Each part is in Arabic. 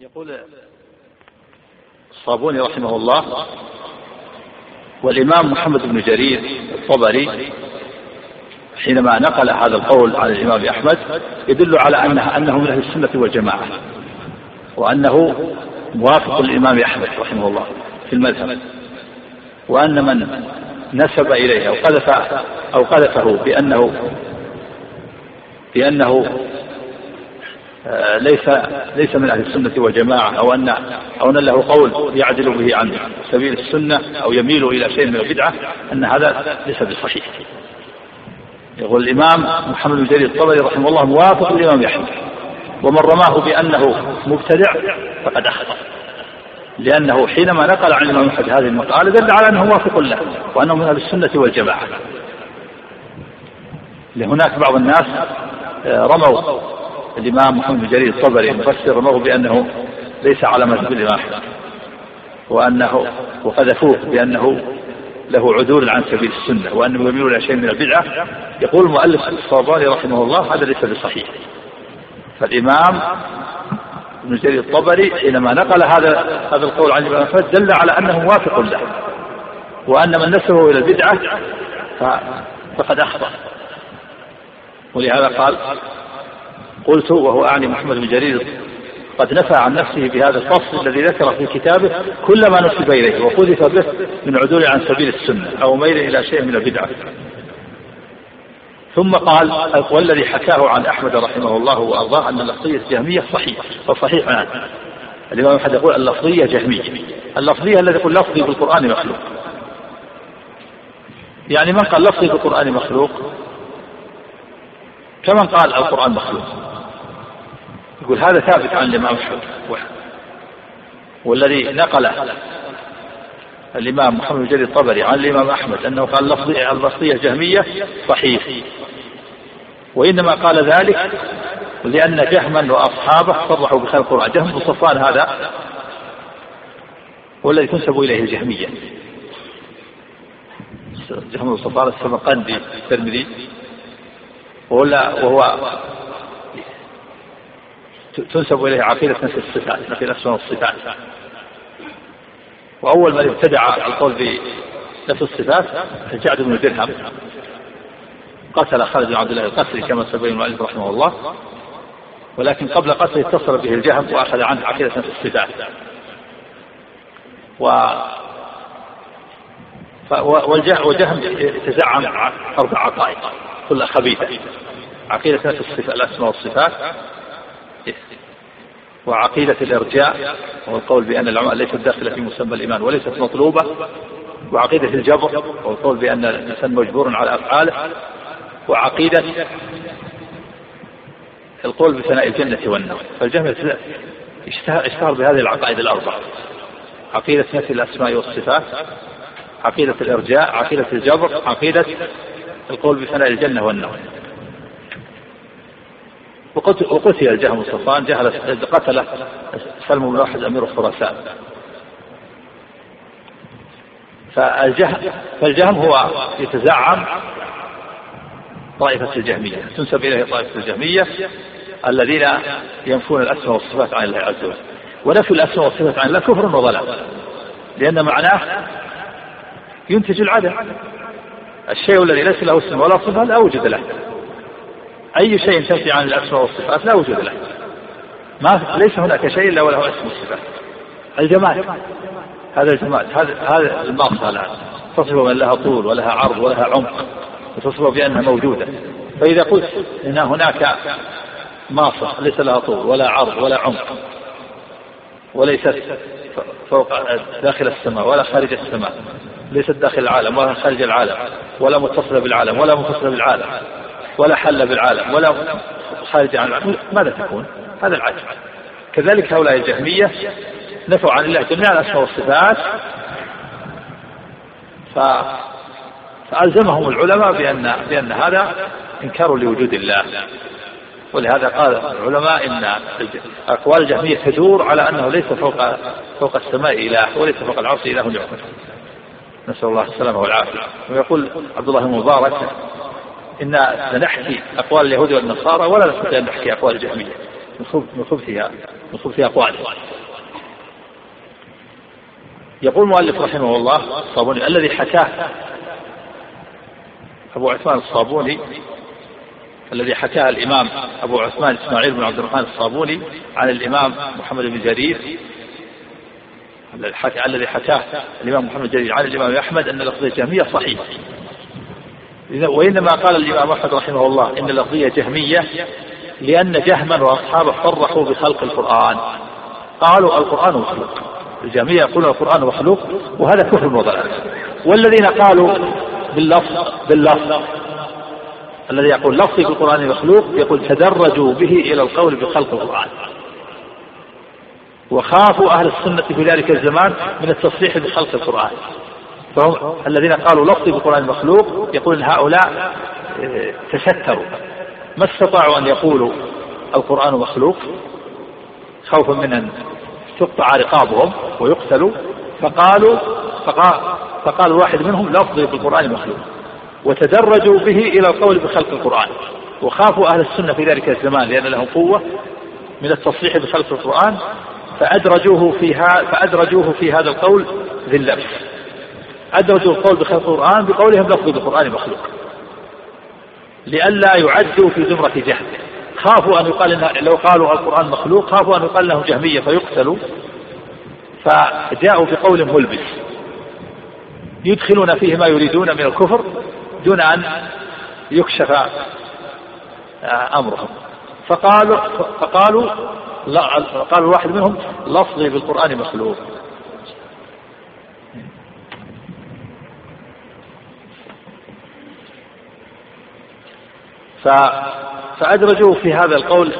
يقول الصابوني رحمه الله والإمام محمد بن جرير الطبري حينما نقل هذا القول عن الإمام أحمد يدل على أنه, أنه من أهل السنة والجماعة وأنه موافق الإمام أحمد رحمه الله في المذهب وأن من نسب إليه أو قذف أو قذفه بأنه بأنه ليس ليس من أهل السنة والجماعة أو ان أو أن له قول يعدل به عن سبيل السنة أو يميل إلى شيء من البدعة أن هذا ليس بصحيح. يقول الإمام محمد بن جرير الطبري رحمه الله موافق الامام احمد ومن رماه بأنه مبتدع فقد أخطأ. لأنه حينما نقل عن الإمام أحمد هذه المقاله دل على أنه موافق له وأنه من أهل السنة والجماعة. لهناك بعض الناس آه، رموا الإمام محمد بن جرير الطبري المفسر رموه بأنه ليس على مذهب الإمام أحمد وأنه وقذفوه بأنه له عدول عن سبيل السنة وأنه يميل إلى شيء من البدعة. يقول المؤلف الصاباني رحمه الله هذا ليس بصحيح. فالإمام ابن جرير الطبري حينما نقل هذا هذا القول عن الإمام أحمد دل على أنه موافق له وأن من نسبه إلى البدعة فقد أخطأ. ولهذا قال قلت وهو أعني محمد بن جرير قد نفى عن نفسه بهذا الفصل الذي ذكر في كتابه كل ما نسب إليه وقذف به من عدول عن سبيل السنة أو ميل إلى شيء من البدعة. ثم قال والذي حكاه عن أحمد رحمه الله وأرضاه أن اللفظية الجهمية صحيح وصحيح عنه الإمام أحمد يقول اللفظية جهمية. اللفظية الذي يقول لفظي بالقرآن مخلوق. يعني من قال لفظي بالقرآن مخلوق؟ كمن قال القرآن مخلوق. يقول هذا ثابت عن الإمام أحمد. والذي نقل الإمام محمد بن جرير الطبري عن الإمام أحمد أنه قال لفظية اللفظية جهمية صحيح. وإنما قال ذلك لأن جهما وأصحابه صرحوا بخلق القرآن. جهم بن هذا والذي تنسب إليه الجهمية. جهم بن صفوان السمقندي الترمذي. وهو تنسب إليه عقيدة نفس الصفات نفي الأسماء والصفات وأول من ابتدع القول بنفس الصفات الجعد بن درهم. قتل خالد بن عبد الله القسري كما سبين المؤلف رحمه الله. ولكن قبل قتله اتصل به الجهم وأخذ عنه عقيدة نفس الصفات و وجهم يتزعم أربع عقائد كلها خبيثة. عقيدة نفس الصفات الأسماء والصفات وعقيدة الإرجاء والقول بأن العلماء ليست داخلة في مسمى الإيمان وليست مطلوبة وعقيدة الجبر والقول بأن الإنسان مجبور على أفعاله وعقيدة القول بثناء الجنة والنار فالجهل اشتهر بهذه العقائد الأربعة. عقيدة نفي الأسماء والصفات عقيدة الإرجاء عقيدة الجبر عقيدة القول بثناء الجنة والنار وقتل الجهم صفان جهل قتل سلم بن واحد أمير خراسان فالجهم فالجهم هو يتزعم طائفة الجهمية تنسب إليه طائفة الجهمية الذين ينفون الأسماء والصفات عن الله عز وجل. ونفي الأسماء والصفات عن الله كفر وضلال لأن معناه ينتج العدم الشيء الذي ليس له اسم ولا صفة لا وجود له. أي شيء تنفي عن الأسماء والصفات لا وجود له. ما ليس هناك شيء إلا وله اسم الصفات الجمال هذا الجمال هذا هذا الماصة الآن. تصف من لها طول ولها عرض ولها عمق. وتصف بأنها موجودة. فإذا قلت إن هناك ماصة ليس لها طول ولا عرض ولا عمق وليست فوق داخل السماء ولا خارج السماء ليست داخل العالم ولا خارج العالم ولا متصلة بالعالم ولا منفصلة بالعالم ولا حل بالعالم ولا خارج عن العالم ماذا تكون؟ هذا العجب كذلك هؤلاء الجهمية نفوا عن الله جميع الأسماء والصفات ف فألزمهم العلماء بأن بأن هذا إنكار لوجود الله ولهذا قال العلماء إن أقوال الجهمية تدور على أنه ليس فوق فوق السماء إله وليس فوق العرش إله يعبد. نسأل الله السلامة والعافية ويقول عبد الله المبارك إن سنحكي أقوال اليهود والنصارى ولا نستطيع أن نحكي أقوال الجهمية. من خبثها من خبث أقواله يقول المؤلف رحمه الله الصابوني الذي حكاه أبو عثمان الصابوني الذي حكاه الإمام أبو عثمان إسماعيل بن عبد الرحمن الصابوني عن الإمام محمد بن جرير الذي حكاه الإمام محمد جرير عن الإمام أحمد أن لفظية جهمية صحيح. وإنما قال الإمام أحمد رحمه الله إن اللفظية جهمية لأن جهما وأصحابه صرحوا بخلق القرآن. قالوا القرآن مخلوق. الجهمية يقولون القرآن مخلوق وهذا كفر وضلال. والذين قالوا باللفظ باللفظ. الذي يقول لفظي في القرآن مخلوق يقول تدرجوا به إلى القول بخلق القرآن. وخافوا أهل السنة في ذلك الزمان من التصريح بخلق القرآن. فهم الذين قالوا لفظي بالقرآن مخلوق يقول هؤلاء آه، تستروا ما استطاعوا أن يقولوا القرآن مخلوق؟ خوفا من أن تقطع رقابهم ويقتلوا. فقالوا فقال, فقال واحد منهم لفظي بالقرآن مخلوق. وتدرجوا به إلى القول بخلق القرآن. وخافوا أهل السنة في ذلك الزمان لأن لهم قوة من التصريح بخلق القرآن. فأدرجوه في فأدرجوه في هذا القول ذي اللبس. أدرجوا القول بخلق القرآن بقولهم لفظ القرآن مخلوق. لئلا يعدوا في زمرة جهل. خافوا أن يقال إن لو قالوا القرآن مخلوق خافوا أن يقال لهم جهمية فيقتلوا. فجاءوا بقول ملبس. يدخلون فيه ما يريدون من الكفر دون أن يكشف أمرهم. فقالوا فقالوا قال الواحد منهم لفظي بالقرآن مخلوق. فأدرجوا في هذا القول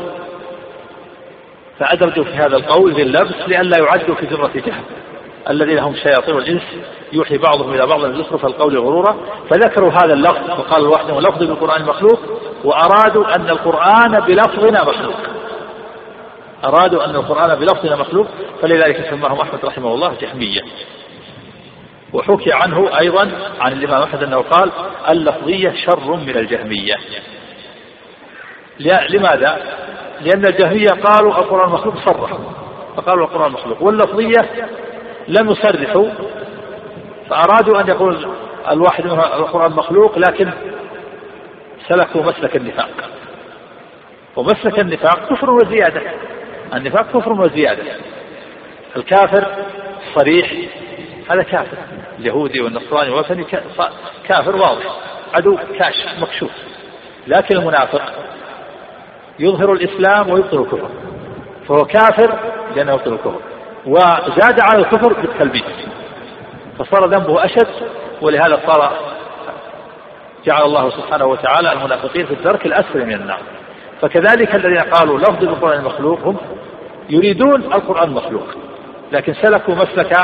فأدرجوا في هذا القول باللبس لئلا يعدوا في ذرة جهل. الذين هم شياطين الإنس يوحي بعضهم إلى بعض زخرف القول غرورا. فذكروا هذا اللفظ فقال الواحد لفظ بالقرآن مخلوق وأرادوا أن القرآن بلفظنا مخلوق. أرادوا أن القرآن بلفظنا مخلوق فلذلك سماهم أحمد رحمه الله جهمية. وحكي عنه أيضا عن الإمام أحمد أنه قال اللفظية شر من الجهمية. لماذا؟ لأن الجهمية قالوا القرآن مخلوق صرحوا فقالوا القرآن مخلوق. واللفظية لم يصرحوا فأرادوا أن يقول الواحد منهم القرآن مخلوق لكن سلكوا مسلك النفاق. ومسلك النفاق كفر وزيادة. النفاق كفر وزيادة. الكافر صريح هذا كافر. اليهودي والنصراني والوثني كافر واضح عدو كاشف مكشوف. لكن المنافق يظهر الإسلام ويبطل الكفر. فهو كافر لأنه يبطل الكفر. وزاد على الكفر بالتلبيس. فصار ذنبه أشد ولهذا صار جعل الله سبحانه وتعالى المنافقين في الدرك الأسفل من النار. فكذلك الذين قالوا لفظ القرآن مخلوق هم يريدون القرآن مخلوق. لكن سلكوا مسلك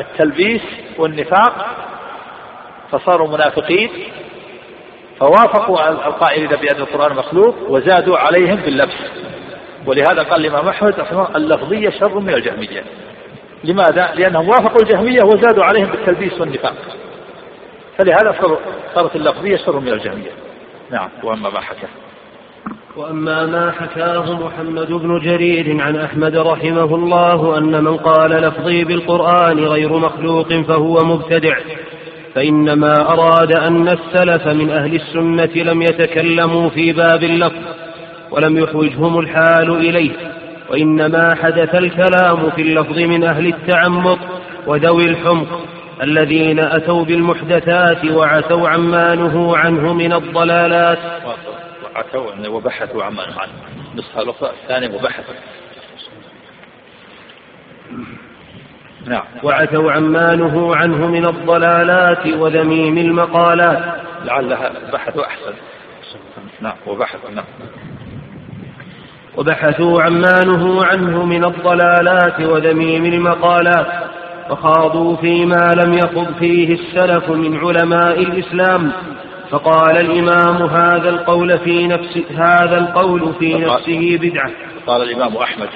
التلبيس والنفاق فصاروا منافقين. فوافقوا القائلين بأن القرآن مخلوق وزادوا عليهم باللبس. ولهذا قال الإمام أحمد رحمه اللفظية شر من الجهمية. لماذا؟ لأنهم وافقوا الجهمية وزادوا عليهم بالتلبيس والنفاق. فلهذا صارت اللفظية شر من الجهمية. نعم وأما ما حكى. وأما ما حكاه محمد بن جرير عن أحمد رحمه الله أن من قال لفظي بالقرآن غير مخلوق فهو مبتدع. فإنما أراد أن السلف من أهل السنة لم يتكلموا في باب اللفظ ولم يحوجهم الحال إليه وإنما حدث الكلام في اللفظ من أهل التعمق وذوي الحمق الذين أتوا بالمحدثات وعتوا عما نهوا عنه من الضلالات. عتوا وبحثوا عما نهوا عنه. نسخة الثانية وبحثوا. نعم. وعتوا عما نهوا عنه من الضلالات وذميم المقالات. لعلها بحثوا أحسن. نعم وبحثوا نعم. وبحثوا عما نهوا عنه من الضلالات وذميم المقالات. وخاضوا فيما لم يخض فيه السلف من علماء الإسلام. فقال الإمام هذا القول في نفس هذا القول في نفسه بدعة. قال الإمام أحمد.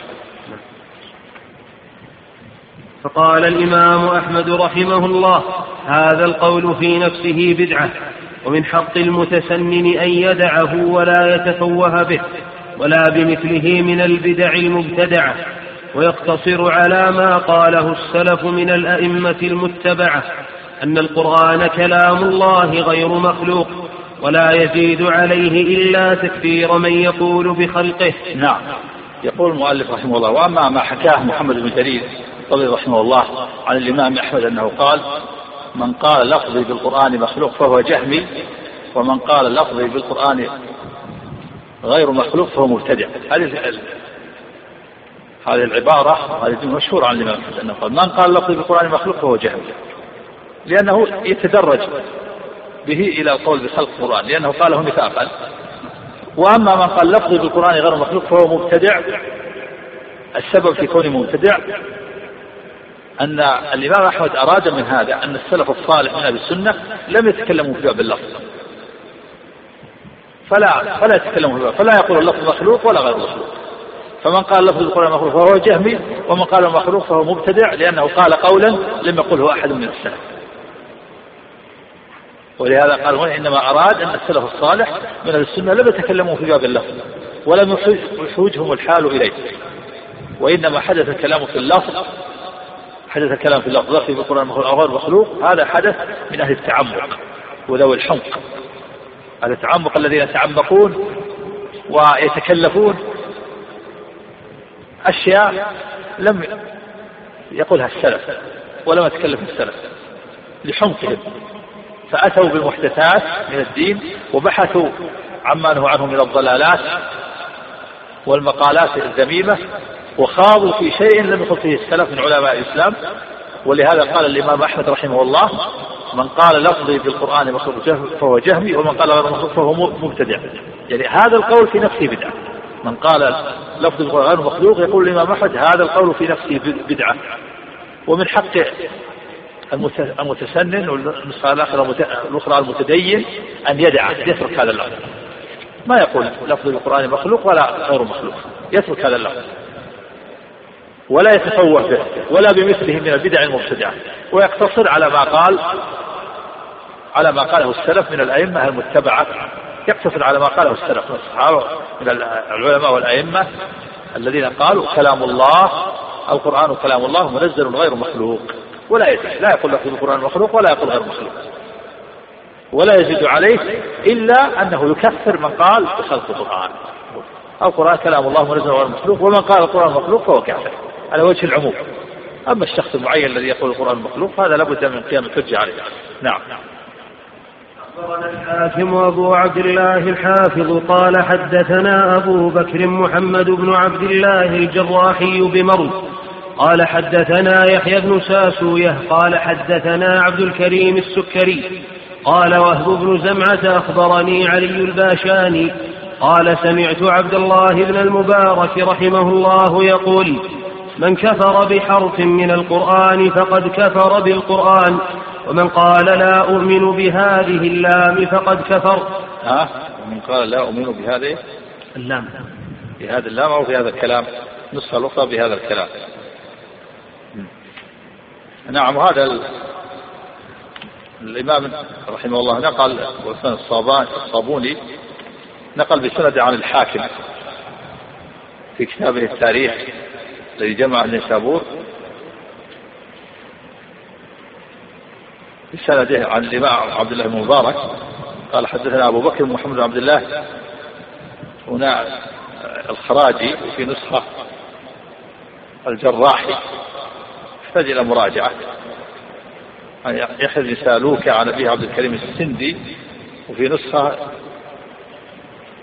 فقال الإمام أحمد رحمه الله هذا القول في نفسه بدعة ومن حق المتسنن أن يدعه ولا يتفوه به ولا بمثله من البدع المبتدعة ويقتصر على ما قاله السلف من الأئمة المتبعة أن القرآن كلام الله غير مخلوق ولا يزيد عليه إلا تكفير من يقول بخلقه. نعم. يقول المؤلف رحمه الله وأما ما حكاه محمد بن جرير رضي رحمه الله عن الإمام أحمد أنه قال من قال لفظي بالقرآن مخلوق فهو جهمي ومن قال لفظي بالقرآن غير مخلوق فهو مبتدع. هذه هذه العبارة هذه مشهورة عن الإمام أحمد أنه قال من قال لفظي بالقرآن مخلوق فهو جهمي. لأنه يتدرج به إلى القول بخلق القرآن لأنه قاله نفاقا وأما من قال لفظي بالقرآن غير مخلوق فهو مبتدع السبب في كونه مبتدع أن الإمام أحمد أراد من هذا أن السلف الصالح من أهل السنة لم يتكلموا في باب اللفظ. فلا فلا يتكلموا في باب فلا يقول اللفظ مخلوق ولا غير مخلوق. فمن قال لفظ القرآن مخلوق فهو جهمي ومن قال مخلوق فهو مبتدع لأنه قال قولا لم يقله أحد من السلف. ولهذا قال هنا إنما أراد أن السلف الصالح من أهل السنة لم يتكلموا في باب اللفظ ولم يحوجهم الحال إليه. وإنما حدث الكلام في اللفظ حدث الكلام في اللفظ في القرآن غير مخلوق هذا حدث من أهل التعمق وذوي الحمق. أهل التعمق الذين يتعمقون ويتكلفون. أشياء لم يقولها السلف ولم يتكلف السلف لحمقهم. فأتوا بالمحدثات من الدين وبحثوا عما نهوا عنه من الضلالات والمقالات الذميمة. وخاضوا في شيء لم يخض فيه السلف من علماء الإسلام ولهذا قال الإمام أحمد رحمه الله من قال لفظي بالقرآن مخلوق فهو جهمي ومن قال غير مخلوق فهو مبتدع. يعني هذا القول في نفسه بدعة. من قال لفظ بالقرآن غير مخلوق يقول الإمام أحمد هذا القول في نفسه بدعة. ومن حق المتسنن والنسخة الأخرى المتدين أن يدع يترك هذا اللفظ. ما يقول لفظ القرآن مخلوق ولا غير مخلوق. يترك هذا اللفظ. ولا يتفوه به ولا بمثله من البدع المبتدعة. ويقتصر على ما قال على ما قاله السلف من الأئمة المتبعة. يقتصر على ما قاله السلف من الصحابة من العلماء والأئمة الذين قالوا كلام الله القرآن كلام الله منزل غير مخلوق. ولا يزيد لا يقول لك القرآن مخلوق ولا يقول غير مخلوق. ولا يزيد عليه إلا أنه يكفر من قال بخلق القرآن. القرآن كلام الله منزل غير مخلوق ومن قال القرآن مخلوق فهو كافر. على وجه العموم. أما الشخص المعين الذي يقول القرآن مخلوق هذا لابد من قيام الحجة عليه. نعم. أخبرنا الحاكم أبو عبد الله الحافظ قال حدثنا أبو بكر محمد بن عبد الله الجراحي بمرو قال حدثنا يحيى بن ساسوية قال حدثنا عبد الكريم السكري. قال وهب بن زمعة أخبرني علي الباشاني. قال سمعت عبد الله بن المبارك رحمه الله يقول من كفر بحرف من القرآن فقد كفر بالقرآن ومن قال لا أؤمن بهذه اللام فقد كفر. ها؟ من قال لا أؤمن بهذه اللام. بهذا اللام أو بهذا الكلام نسخة الأخرى بهذا الكلام. نعم وهذا الإمام رحمه الله نقل وسن الصابوني نقل بسند عن الحاكم في كتابه التاريخ. الذي جمع النسابور بسنده عن الإمام عبد الله بن مبارك قال حدثنا أبو بكر محمد بن عبد الله هنا الخراجي وفي نسخة الجراحي. يحتاج إلى مراجعة. يحيى بن سالوك عن أبيه عبد الكريم السندي وفي نسخة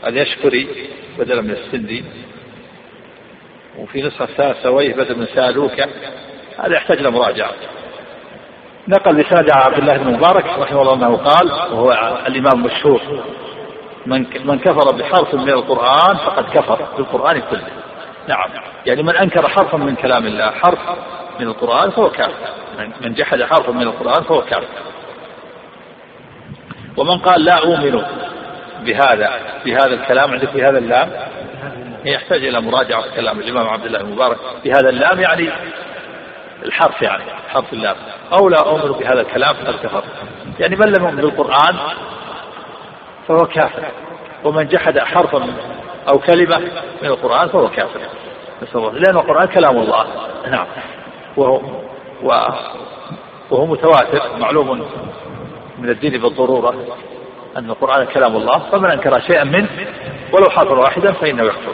اليشكري بدلا من السندي. وفي نسخة ساسويه بدل من سالوكة هذا يحتاج إلى مراجعة. نقل بسند عبد الله بن مبارك رحمه الله أنه قال وهو الإمام المشهور من من كفر بحرف من القرآن فقد كفر بالقرآن كله. نعم. يعني من أنكر حرفا من كلام الله حرف من القرآن فهو كافر. من جحد حرفا من القرآن فهو كافر. ومن قال لا أؤمن بهذا بهذا الكلام عندك في هذا اللام؟ يحتاج إلى مراجعة كلام الإمام عبد الله المبارك بهذا اللام يعني الحرف يعني حرف اللام. أو لا أؤمن بهذا الكلام فقد كفر يعني من لم يؤمن بالقرآن فهو كافر. ومن جحد حرفا أو كلمة من القرآن فهو كافر. نسأل الله. لأن القرآن كلام الله. نعم. وهو وهو متواتر معلوم من الدين بالضرورة أن القرآن كلام الله. فمن أنكر شيئا منه ولو حرفا واحدا فإنه يكفر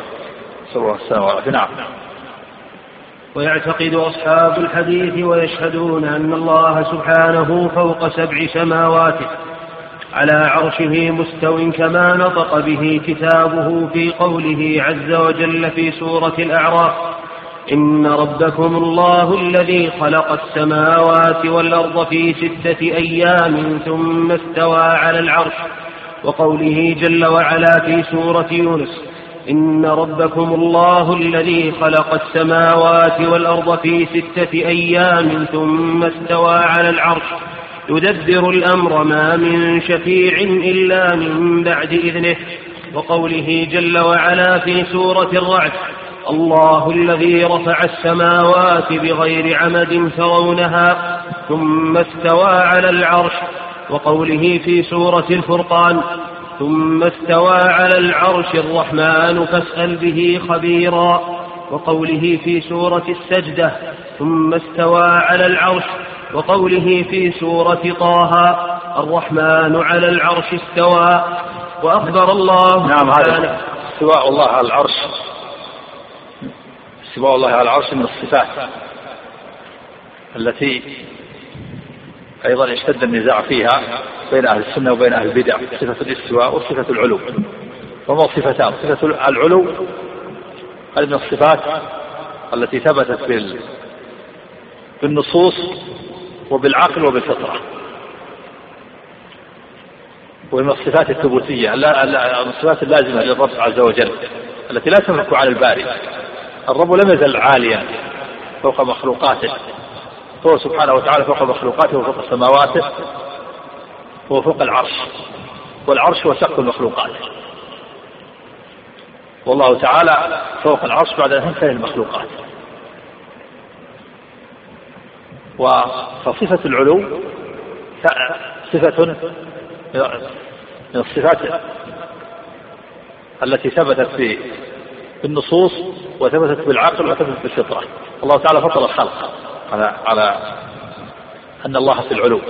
نسأل الله السلامة والعافية نعم. ويعتقد أصحاب الحديث ويشهدون أن الله سبحانه فوق سبع سماوات على عرشه مستو كما نطق به كتابه في قوله عز وجل في سورة الأعراف إن ربكم الله الذي خلق السماوات والأرض في ستة أيام ثم استوى على العرش. وقوله جل وعلا في سورة يونس إن ربكم الله الذي خلق السماوات والأرض في ستة أيام ثم استوى على العرش يدبر الأمر ما من شفيع إلا من بعد إذنه. وقوله جل وعلا في سورة الرعد الله الذي رفع السماوات بغير عمد ترونها ثم استوى على العرش. وقوله في سورة الفرقان ثم استوى على العرش الرحمن فاسأل به خبيرا وقوله في سورة السجدة ثم استوى على العرش وقوله في سورة طه الرحمن على العرش استوى وأخبر الله نعم هذا استواء الله على العرش. استواء الله على العرش من الصفات التي أيضا اشتد النزاع فيها بين أهل السنة وبين أهل البدع صفة الاستواء وصفة العلو. وما صفتان؟ صفة العلو هذه من الصفات التي ثبتت بالنصوص وبالعقل وبالفطرة. ومن الصفات الثبوتية الصفات اللازمة للرب عز وجل التي لا تملك على الباري الرب لم يزل عاليا فوق مخلوقاته. هو سبحانه وتعالى فوق مخلوقاته وفوق سماواته هو فوق العرش. والعرش هو سقف المخلوقات. والله تعالى فوق العرش بعد أن تنتهي المخلوقات. فصفة العلو صفة من الصفات التي ثبتت في النصوص وثبتت بالعقل وثبتت بالفطرة. الله تعالى فطر الخلق. على على أن الله في العلو.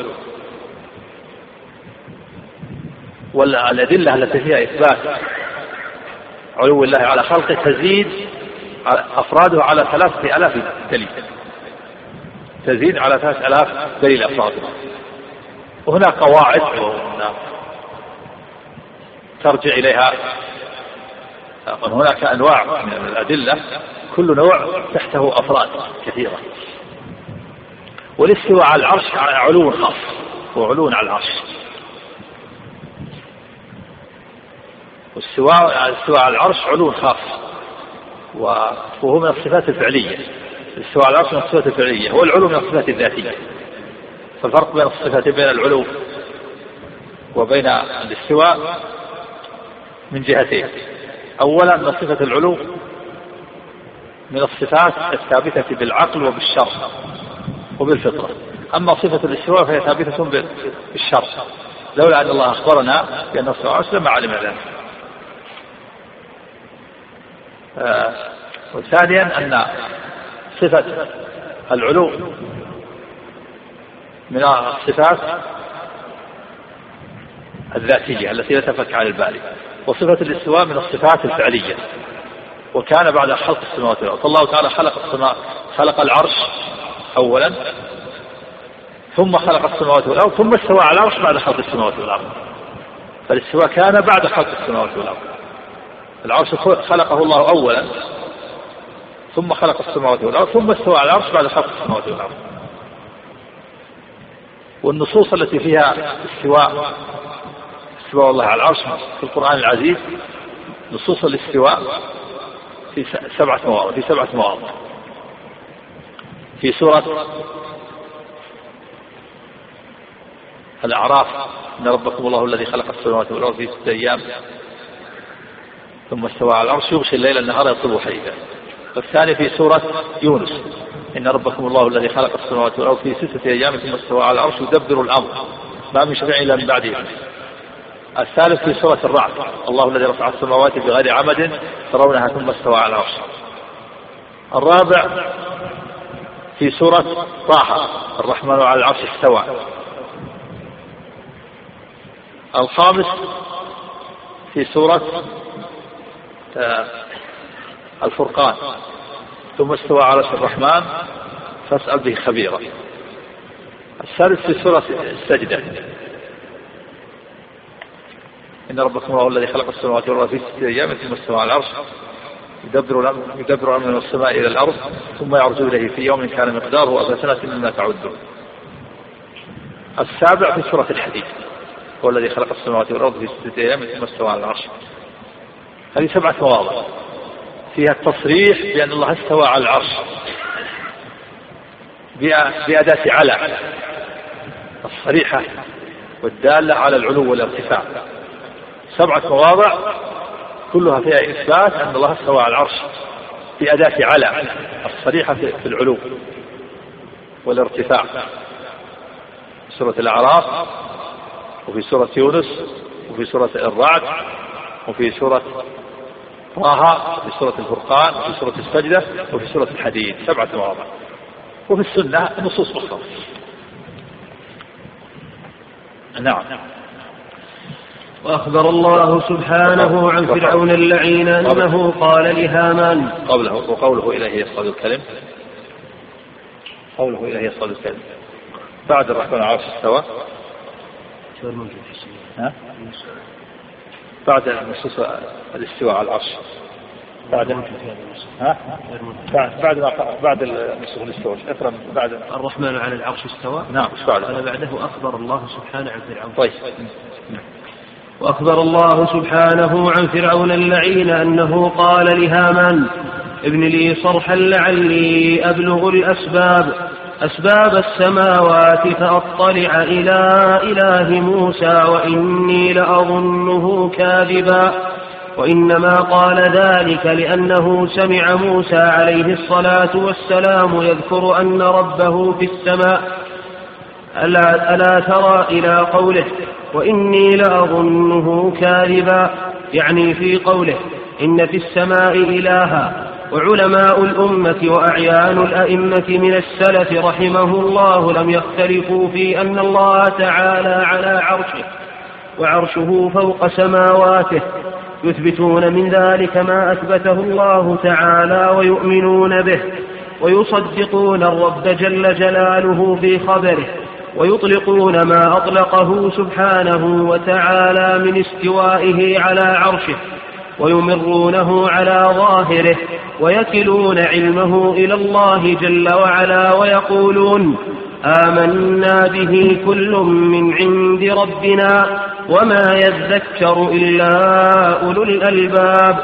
والأدلة التي فيها إثبات علو الله على خلقه تزيد أفراده على ثلاثة آلاف دليل. تزيد على ثلاثة آلاف دليل أفراد وهناك قواعد ترجع إليها. هناك أنواع من الأدلة كل نوع تحته أفراد كثيرة. والاستواء على العرش علو خاص. وعلو على العرش. والاستواء الاستواء على العرش علو خاص. وهو من الصفات الفعلية. الاستواء على العرش من الصفات الفعلية. والعلو من الصفات الذاتية. فالفرق بين الصفتين بين العلو وبين الاستواء من جهتين. أولا أن صفة العلو من الصفات الثابتة بالعقل وبالشرع. وبالفطرة أما صفة الاستواء فهي ثابتة بالشرع. لولا أن الله أخبرنا بأن الصلاة لما علم ذلك. آه وثانيا أن صفة العلو من الصفات الذاتية التي لا تفك عن البال وصفة الاستواء من الصفات الفعلية. وكان بعد خلق السماوات والأرض. فالله تعالى خلق السماء خلق العرش أولا ثم خلق السماوات والأرض ثم استوى على العرش بعد خلق السماوات والأرض. فالاستواء كان بعد خلق السماوات والأرض. العرش خلقه الله أولا ثم خلق السماوات والأرض ثم استوى على العرش بعد خلق السماوات والأرض. والنصوص التي فيها استواء استواء الله على العرش في القرآن العزيز نصوص الاستواء في سبعة مواضع في سبعة مواضع. في سورة الأعراف. إن ربكم الله الذي خلق السماوات والأرض في ستة أيام ثم استوى على العرش يغشي الليل النهار يطلبه حديثا. والثاني في سورة يونس. إن ربكم الله الذي خلق السماوات والأرض في ستة أيام ثم استوى على العرش يدبر الأمر. ما من شفيع إلا من بعده. الثالث في سورة الرعد. الله الذي رفع السماوات بغير عمد ترونها ثم استوى على العرش. الرابع في سورة طه. الرحمن على العرش استوى. الخامس في سورة آه، الفرقان. ثم استوى على الرحمن فاسأل به خبيرا. السادس في سورة السجدة. إن ربكم الله الذي خلق السماوات والأرض في ستة أيام ثم استوى على العرش. يدبر الأمر يدبر الأمر من السماء إلى الأرض ثم يعرج إليه في يوم كان مقداره ألف سنة مما تعدون السابع في سورة الحديث هو الذي خلق السماوات والأرض في ستة أيام ثم استوى على العرش. هذه سبعة مواضع فيها التصريح بأن الله استوى على العرش. بأداة على الصريحة والدالة على العلو والارتفاع. سبعة مواضع كلها فيها إثبات أن الله استوى على العرش بأداة على الصريحة في العلو والارتفاع في سورة الأعراف وفي سورة يونس وفي سورة الرعد وفي سورة طه وفي سورة الفرقان وفي سورة السجدة وفي سورة الحديد سبعة مواضع. وفي السنة نصوص أخرى. نعم. وأخبر الله سبحانه عن فرعون اللعين أنه قال لهامان. قوله وقوله إليه يصعد الكلم قوله إليه يصعد الكلم بعد الرحمن على استوى؟ بعد نصوص الاستواء على العرش. بعد ها؟ بعد بعد بعد نصوص الاستواء اقرا بعد الرحمن على العرش استوى. نعم إيش بعد؟ بعده أخبر الله سبحانه عن فرعون. طيب. وأخبر الله سبحانه عن فرعون اللعين أنه قال لهامان ابن لي صرحا لعلي أبلغ الأسباب أسباب السماوات فأطلع إلى إله موسى وإني لأظنه كاذبا وإنما قال ذلك لأنه سمع موسى عليه الصلاة والسلام يذكر أن ربه في السماء. ألا, ألا ترى إلى قوله وإني لأظنه كاذبا. يعني في قوله إن في السماء إلها وعلماء الأمة وأعيان الأئمة من السلف رحمه الله لم يختلفوا في أن الله تعالى على عرشه وعرشه فوق سماواته. يثبتون من ذلك ما أثبته الله تعالى ويؤمنون به ويصدقون الرب جل جلاله في خبره. ويطلقون ما أطلقه سبحانه وتعالى من استوائه على عرشه ويمرونه على ظاهره ويكلون علمه إلى الله جل وعلا ويقولون آمنا به كل من عند ربنا وما يذكر إلا أولو الألباب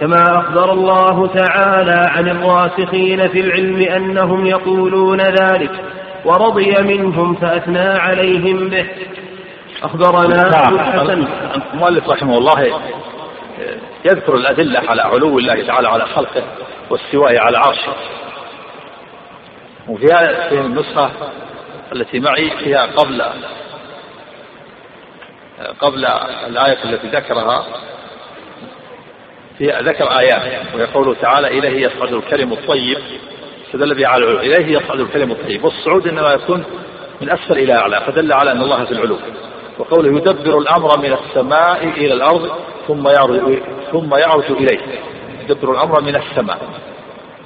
كما أخبر الله تعالى عن الراسخين في العلم أنهم يقولون ذلك. ورضي منهم فأثنى عليهم به. أخبرنا نعم. الحسن. المؤلف رحمه الله يذكر الأدلة على علو الله تعالى على خلقه واستوائه على عرشه. وفيها في النسخة التي معي فيها قبل قبل الآية التي ذكرها فيها ذكر آيات. ويقول تعالى إليه يصعد الكلم الطيب فدل به على العلو. إليه يصعد الكلم الطيب. والصعود إنما يكون من أسفل إلى أعلى فدل على أن الله في العلو. وقوله يدبر الأمر من السماء إلى الأرض ثم يعرج ثم يعرج إليه. يدبر الأمر من السماء.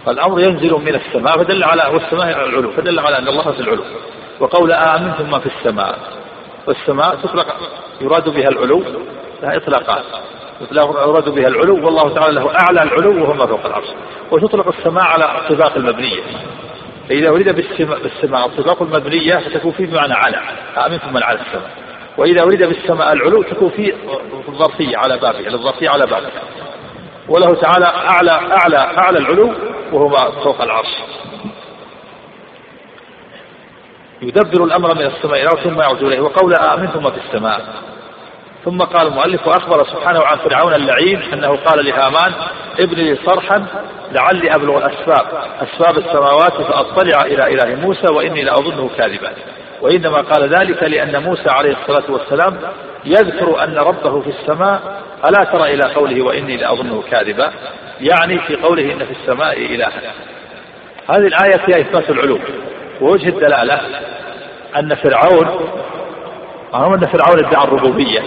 فالأمر ينزل من السماء فدل على والسماء العلو فدل على أن الله في العلو. وقول آمنتم ما في السماء. والسماء تطلق يراد بها العلو لها إطلاقات يراد بها العلو والله تعالى له أعلى العلو وهو ما فوق العرش. وتطلق السماء على الطباق المبنية. فإذا أريد بالسماء الطباق المبنية فتكون فيه بمعنى على أمنتم من على السماء. وإذا أريد بالسماء العلو تكون في الظرفية على بابها للظرفية على بابها وله تعالى أعلى أعلى أعلى العلو وهو فوق العرش. يدبر الأمر من السماء إلى ثم يعود إليه. وقول آمنتم في السماء. ثم قال المؤلف وأخبر سبحانه عن فرعون اللعين أنه قال لهامان ابن لي صرحا لعلي أبلغ الأسباب. أسباب السماوات فأطلع إلى إله موسى وإني لأظنه كاذبا. وإنما قال ذلك لأن موسى عليه الصلاة والسلام يذكر أن ربه في السماء ألا ترى إلى قوله وإني لأظنه كاذبا؟ يعني في قوله إن في السماء إلها. هذه الآية فيها إثبات العلو ووجه الدلالة أن فرعون هم أن فرعون ادعى الربوبية.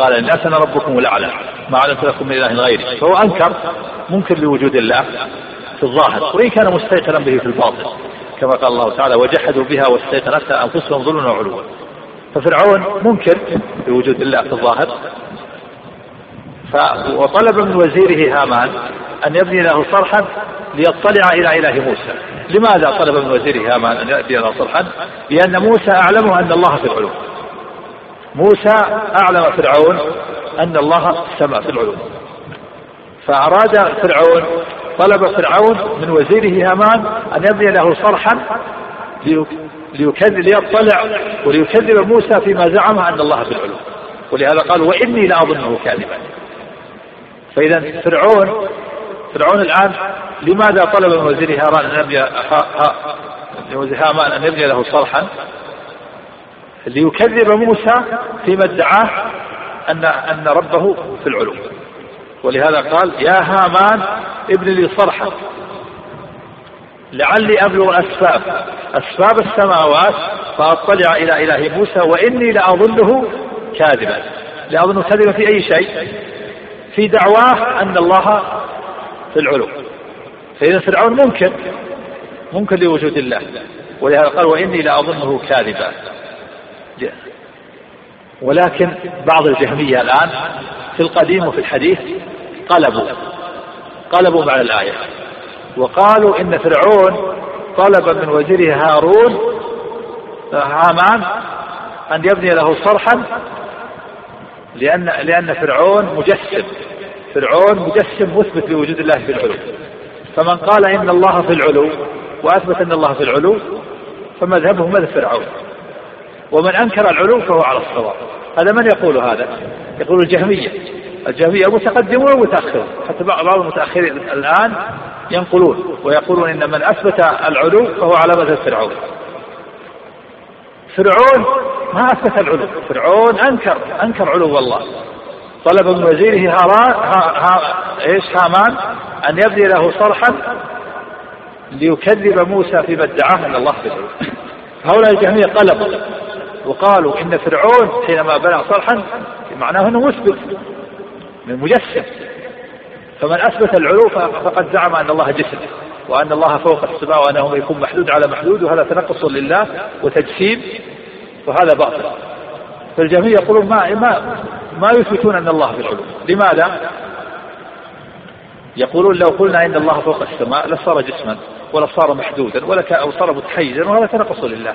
قال الناس أنا ربكم الأعلى ما علمت لكم من إله غيري. فهو أنكر منكر لوجود الله في الظاهر وإن كان مستيقنا به في الباطن كما قال الله تعالى وجحدوا بها واستيقنتها أنفسهم ظلما وعلوا ففرعون منكر لوجود الله في الظاهر ف وطلب من وزيره هامان أن يبني له صرحا ليطلع إلى إله موسى. لماذا طلب من وزيره هامان أن يأتي له صرحا؟ لأن موسى أعلمه أن الله في العلو. موسى أعلم فرعون أن الله سمع في العلو فأراد فرعون طلب فرعون من وزيره هامان أن يبني له صرحا ليكذب ليطلع وليكذب موسى فيما زعم أن الله في العلو ولهذا قال وإني لأظنه كاذبا. فإذا فرعون فرعون الآن لماذا طلب من وزير هامان أن يبني هامان أن يبني له صرحا؟ ليكذب موسى فيما ادعاه أن أن ربه في العلو. ولهذا قال يا هامان ابن لي صرحا لعلي أبلغ أسباب أسباب السماوات فأطلع إلى إله موسى وإني لأظنه كاذبا. لأظنه كاذبا في أي شيء؟ في دعواه أن الله في العلو. فإذا فرعون منكر منكر لوجود الله. ولهذا قال وإني لأظنه كاذبا. ولكن بعض الجهمية الآن في القديم وفي الحديث قلبوا قلبوا معنى الآية وقالوا إن فرعون طلب من وزيره هارون هامان أن يبني له صرحا لأن لأن فرعون مجسم فرعون مجسم مثبت لوجود الله في العلو. فمن قال إن الله في العلو وأثبت أن الله في العلو فمذهبه مذهب فرعون. ومن أنكر العلو فهو على الصواب. هذا من يقول هذا؟ يقول الجهمية. الجهمية متقدمون ومتأخرون. حتى بعض المتأخرين الآن ينقلون ويقولون إن من أثبت العلو فهو على مذهب فرعون. فرعون ما أثبت العلو فرعون أنكر أنكر علو الله. طلب من وزيره هاران ها ها إيش؟ هامان أن يبني له صرحا ليكذب موسى فيما ادعاه ان الله في هؤلاء الجهمية قلبوا. وقالوا إن فرعون حينما بنى صرحا معناه إنه مثبت من مجسم. فمن أثبت العلو فقد زعم أن الله جسم وأن الله فوق السماء وأنه يكون محدود على محدود وهذا تنقص لله وتجسيم وهذا باطل. فالجميع يقولون ما ما ما يثبتون أن الله في العلو. لماذا؟ يقولون لو قلنا إن الله فوق السماء لصار جسما ولا صار محدودا ولا صار متحيزا وهذا تنقص لله.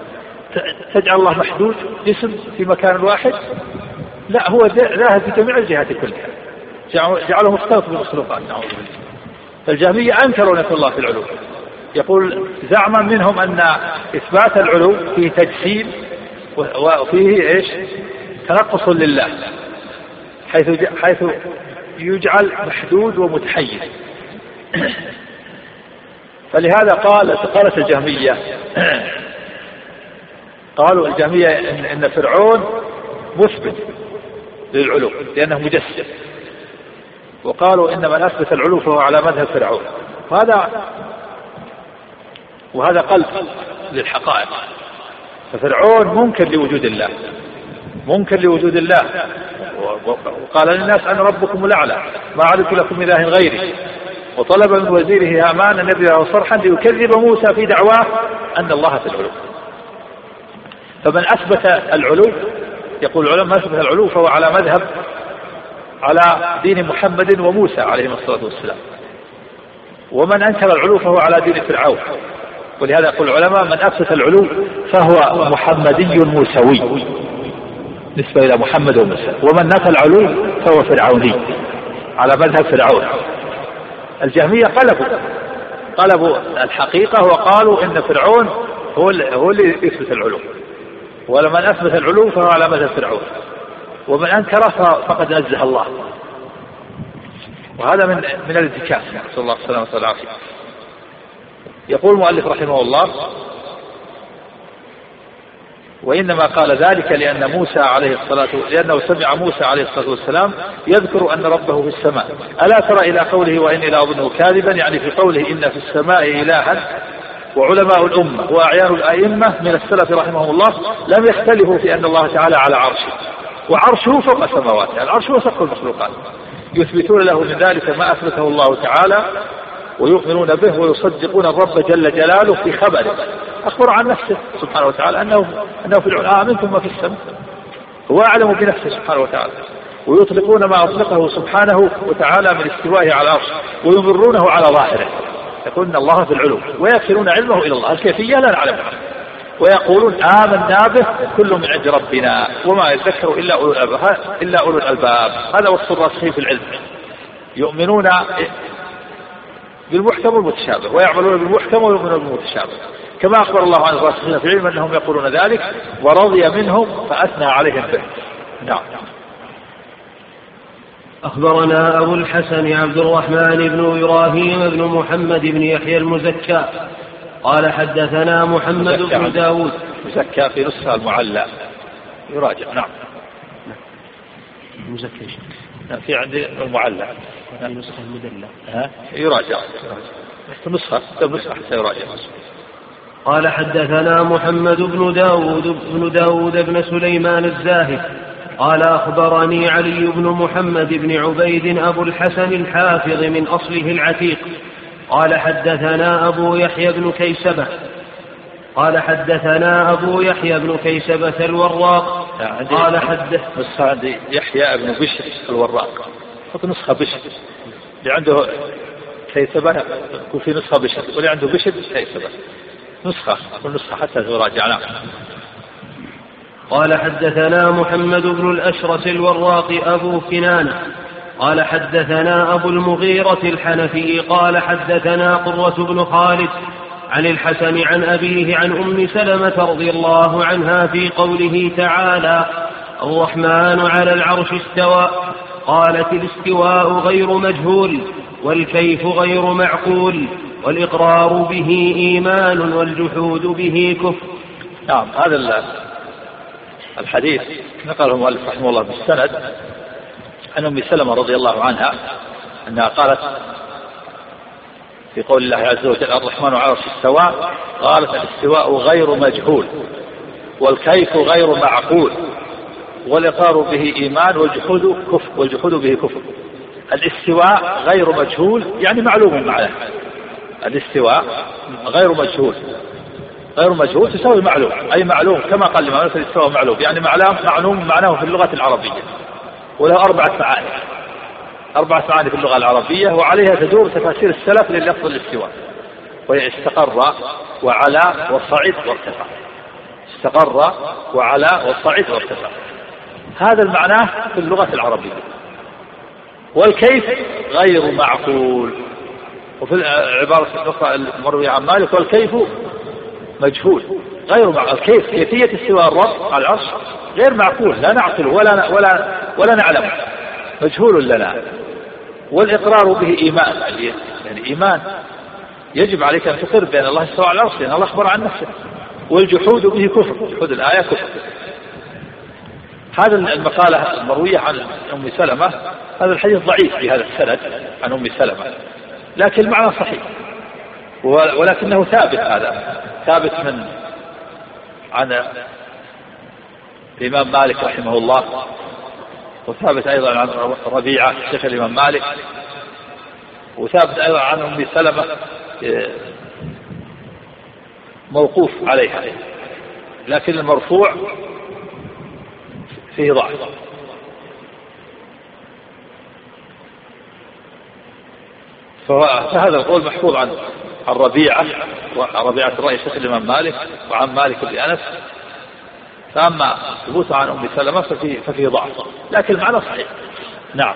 تجعل الله محدود جسم في مكان واحد؟ لا هو ذاهب في جميع الجهات كلها. جعله مختلط بالمخلوقات فالجهمية أنكروا نفي الله في العلو. يقول زعما منهم أن إثبات العلو فيه تجسيم وفيه إيش؟ تنقص لله حيث حيث يجعل محدود ومتحيز. فلهذا قال قالت الجهمية قالوا الجهمية إن, إن فرعون مثبت للعلو لأنه مجسم. وقالوا إن من أثبت العلو فهو على مذهب فرعون. هذا وهذا قلب للحقائق. ففرعون منكر لوجود الله منكر لوجود الله. وقال للناس أنا ربكم الأعلى ما علمت لكم إله غيري. وطلب من وزيره هامان أن له صرحا ليكذب موسى في دعواه أن الله في العلو. فمن أثبت العلو يقول العلماء من أثبت العلو فهو على مذهب على دين محمد وموسى عليهما الصلاة والسلام. ومن أنكر العلو فهو على دين فرعون. ولهذا يقول العلماء من أثبت العلو فهو محمدي موسوي نسبة إلى محمد وموسى. ومن نفى العلو فهو فرعوني على مذهب فرعون. الجهمية قلبوا قلبوا الحقيقة وقالوا إن فرعون هو هو اللي يثبت العلو. ولمن أثبت العلو فهو على مذهب فرعون. ومن أنكره فقد نزه الله. وهذا من من الانتكاس نسأل الله السلامة والعافية. يقول المؤلف رحمه الله وإنما قال ذلك لأن موسى عليه الصلاة لأنه سمع موسى عليه الصلاة والسلام يذكر أن ربه في السماء. ألا ترى إلى قوله وإني لأظنه كاذبا؟ يعني في قوله إن في السماء إلها وعلماء الأمة وأعيان الأئمة من السلف رحمهم الله لم يختلفوا في أن الله تعالى على عرشه. وعرشه فوق السماوات يعني العرش هو سقف المخلوقات. يثبتون له من ذلك ما أثبته الله تعالى ويؤمنون به ويصدقون الرب جل جلاله في خبره. أخبر عن نفسه سبحانه وتعالى أنه أنه في العلا ما في السماء. هو أعلم بنفسه سبحانه وتعالى. ويطلقون ما أطلقه سبحانه وتعالى من استوائه على العرش ويمرونه على ظاهره. يقول إن الله في العلو ويكلون علمه إلى الله الكيفية لا نعلمها ويقولون آمنا به كل من عند ربنا وما يذكر إلا أولو الألباب إلا أولو الألباب. هذا وصف الراسخين في العلم. يؤمنون بالمحكم والمتشابه ويعملون بالمحكم ويؤمنون بالمتشابه. كما أخبر الله عن الراسخين في العلم أنهم يقولون ذلك ورضي منهم فأثنى عليهم به. نعم. أخبرنا أبو الحسن عبد الرحمن بن إبراهيم بن محمد بن يحيى المزكى قال حدثنا محمد بن داود. مزكى في نسخة المعلى. يراجع. نعم. مزكى في عندي المعلى. في نسخة المدلة. ها؟ يراجع. نسخة. نسخة حتى يراجع. قال حدثنا محمد بن داود بن داود بن سليمان الزاهد قال أخبرني علي بن محمد بن عبيد أبو الحسن الحافظ من أصله العتيق. قال حدثنا أبو يحيى بن كيسبة. قال حدثنا أبو يحيى بن كيسبة الوراق. قال حدث عندي يحيى بن بشر الوراق. حط نسخة بشر. اللي عنده كيسبة يكون في نسخة بشر. واللي عنده بشر كيسبة. نسخة. كل نسخة حتى تراجع نعم قال حدثنا محمد بن الأشرس الوراق أبو كنانة قال حدثنا أبو المغيرة الحنفي قال حدثنا قرة بن خالد عن الحسن عن أبيه عن أم سلمة رضي الله عنها في قوله تعالى الرحمن على العرش استوى قالت الاستواء غير مجهول والكيف غير معقول والإقرار به إيمان والجحود به كفر. نعم هذا الحديث نقله المؤلف رحمه الله بالسند عن أم سلمة رضي الله عنها أنها قالت في قول الله عز وجل الرحمن على العرش استوى. قالت الاستواء غير مجهول والكيف غير معقول والإقرار به إيمان والجحود كفر والجحود به كفر. الاستواء غير مجهول يعني معلوم معناه الاستواء غير مجهول. غير مجهول تساوي معلوم. أي معلوم كما قال الإمام الاستواء معلوم. يعني معلوم معناه في اللغة العربية. وله أربعة معاني. أربعة معاني في اللغة العربية وعليها تدور تفاسير السلف للفظ الاستواء. وهي استقر وعلى وصعد وارتفع. استقر وعلى وصعد وارتفع. هذا المعنى في اللغة العربية. والكيف؟ غير معقول. وفي العبارة الأخرى المروية عن مالك والكيف مجهول. غير معقول كيف؟ كيفية استواء الرب على العرش؟ غير معقول لا نعقل ولا ولا ولا نعلم. مجهول لنا والإقرار به إيمان. يعني إيمان يجب عليك أن تقر بأن الله استوى على العرش لأن الله أخبر عن نفسه. والجحود به كفر. جحود الآية كفر. هذا المقالة المروية عن أم سلمة هذا الحديث ضعيف في هذا السند عن أم سلمة لكن المعنى صحيح. ولكنه ثابت هذا. ثابت من عن الإمام مالك رحمه الله وثابت أيضا عن ربيعة شيخ الإمام مالك وثابت أيضا عن أم سلمة موقوف عليها لكن المرفوع فيه ضعف. فهذا القول محفوظ عن عن ربيعة ربيعة الرأي شيخ الإمام مالك وعن مالك بن أنس. فأما ثبوت عن أم سلمة ففيه, ففيه ضعف. لكن المعنى صحيح. نعم.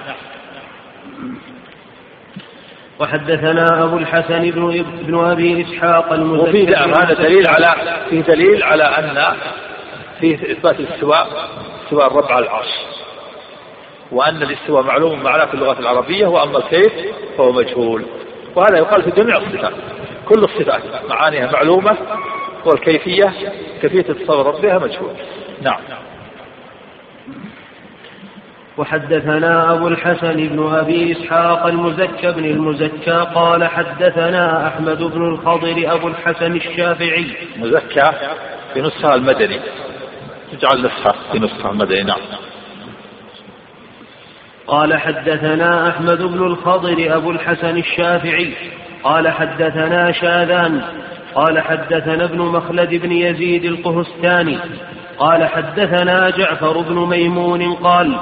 وحدثنا أبو الحسن بن ابن أبي إسحاق المزكي. وفي هذا دليل على فيه دليل على أن فيه إثبات الاستواء استواء الرب على العرش وأن الاستواء معلوم معناه في اللغة العربية وأما الكيف فهو مجهول. وهذا يقال في جميع الصفات كل الصفات معانيها معلومة والكيفية كيفية التصور بها مجهول. نعم. وحدثنا أبو الحسن بن أبي إسحاق المزكى بن المزكى قال حدثنا أحمد بن الخضر أبو الحسن الشافعي. مزكى في نسخة المدني. تجعل نسخة في نسخة المدني نعم. قال حدثنا أحمد بن الخضر أبو الحسن الشافعي. قال حدثنا شاذان. قال حدثنا ابن مخلد بن يزيد القهستاني. قال حدثنا جعفر بن ميمون قال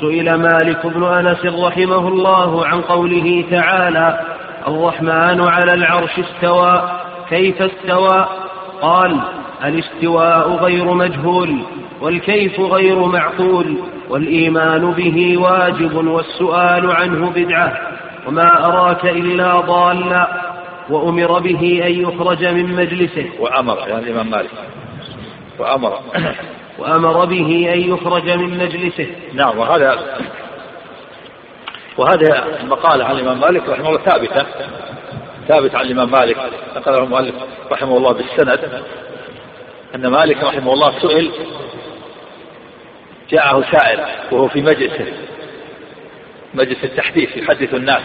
سئل مالك بن أنس رحمه الله عن قوله تعالى الرحمن على العرش استوى كيف استوى؟ قال الاستواء غير مجهول. والكيف غير معقول والإيمان به واجب والسؤال عنه بدعة. وما أراك إلا ضالا وأمر به أن يخرج من مجلسه. وأمر يعني الإمام مالك. وأمر. وأمر به أن يخرج من مجلسه. نعم وهذا وهذه المقالة عن الإمام مالك رحمه الله ثابتة ثابت عن الإمام مالك. نقله المؤلف رحمه الله بالسند أن مالك رحمه الله سئل جاءه سائل وهو في مجلسه مجلس التحديث يحدث الناس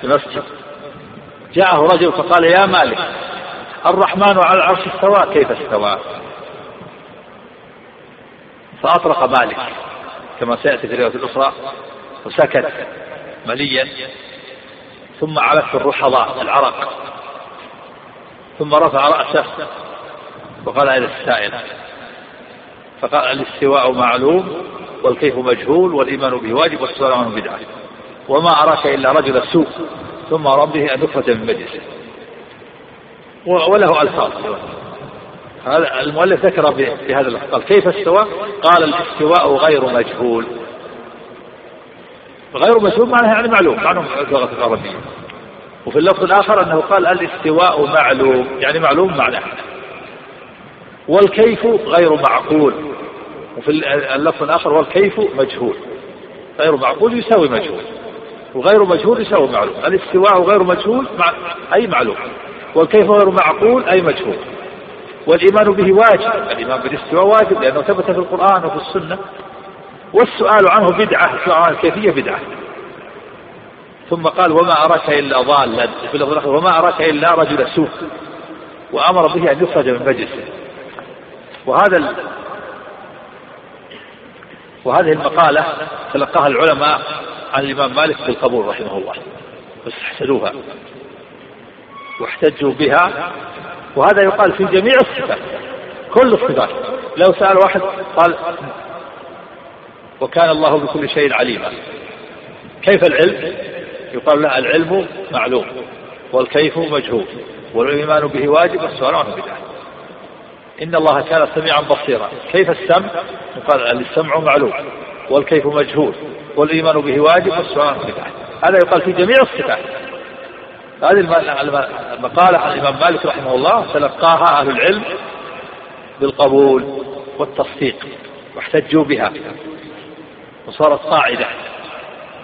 في المسجد. جاءه رجل فقال يا مالك الرحمن على العرش استوى كيف استوى؟ فأطرق مالك كما سيأتي في الرواية الأخرى وسكت مليا ثم علت الرحضاء العرق ثم رفع رأسه وقال إلى السائل. فقال الاستواء معلوم والكيف مجهول والإيمان به واجب والسؤال عنه بدعة. وما أراك إلا رجل سوء ثم ربه أن يخرج من مجلسه. وله ألفاظ. هذا المؤلف ذكر بهذا اللفظ قال كيف استوى؟ قال الاستواء غير مجهول. غير مجهول معناه يعني معلوم معلوم اللغة العربية. وفي اللفظ الآخر أنه قال الاستواء معلوم يعني معلوم معناه. والكيف غير معقول. وفي اللفظ الآخر والكيف مجهول. غير معقول يساوي مجهول. وغير مجهول يساوي معلوم. الاستواء غير مجهول مع أي معلوم. والكيف غير معقول أي مجهول. والإيمان به واجب. الإيمان بالاستواء واجب لأنه ثبت في القرآن وفي السنة. والسؤال عنه بدعة السؤال عن الكيفية بدعة. ثم قال وما أراك إلا ضالا. في اللفظ وما أراك إلا رجل سوء. وأمر به أن يخرج من مجلسه. وهذا. وهذه المقالة تلقاها العلماء عن الإمام مالك بالقبول رحمه الله. واستحسنوها واحتجوا بها. وهذا يقال في جميع الصفات. كل الصفات. لو سأل واحد قال وكان الله بكل شيء عليما. كيف العلم؟ يقال لا العلم معلوم. والكيف مجهول. والإيمان به واجب والسؤال عنه بدعة. إن الله كان سميعا بصيرا. كيف السمع؟ يقال السمع معلوم والكيف مجهول والإيمان به واجب والسؤال بدعة هذا يقال في جميع الصفات. هذه المقالة عن الإمام مالك رحمه الله تلقاها أهل العلم بالقبول والتصديق واحتجوا بها. وصارت قاعدة.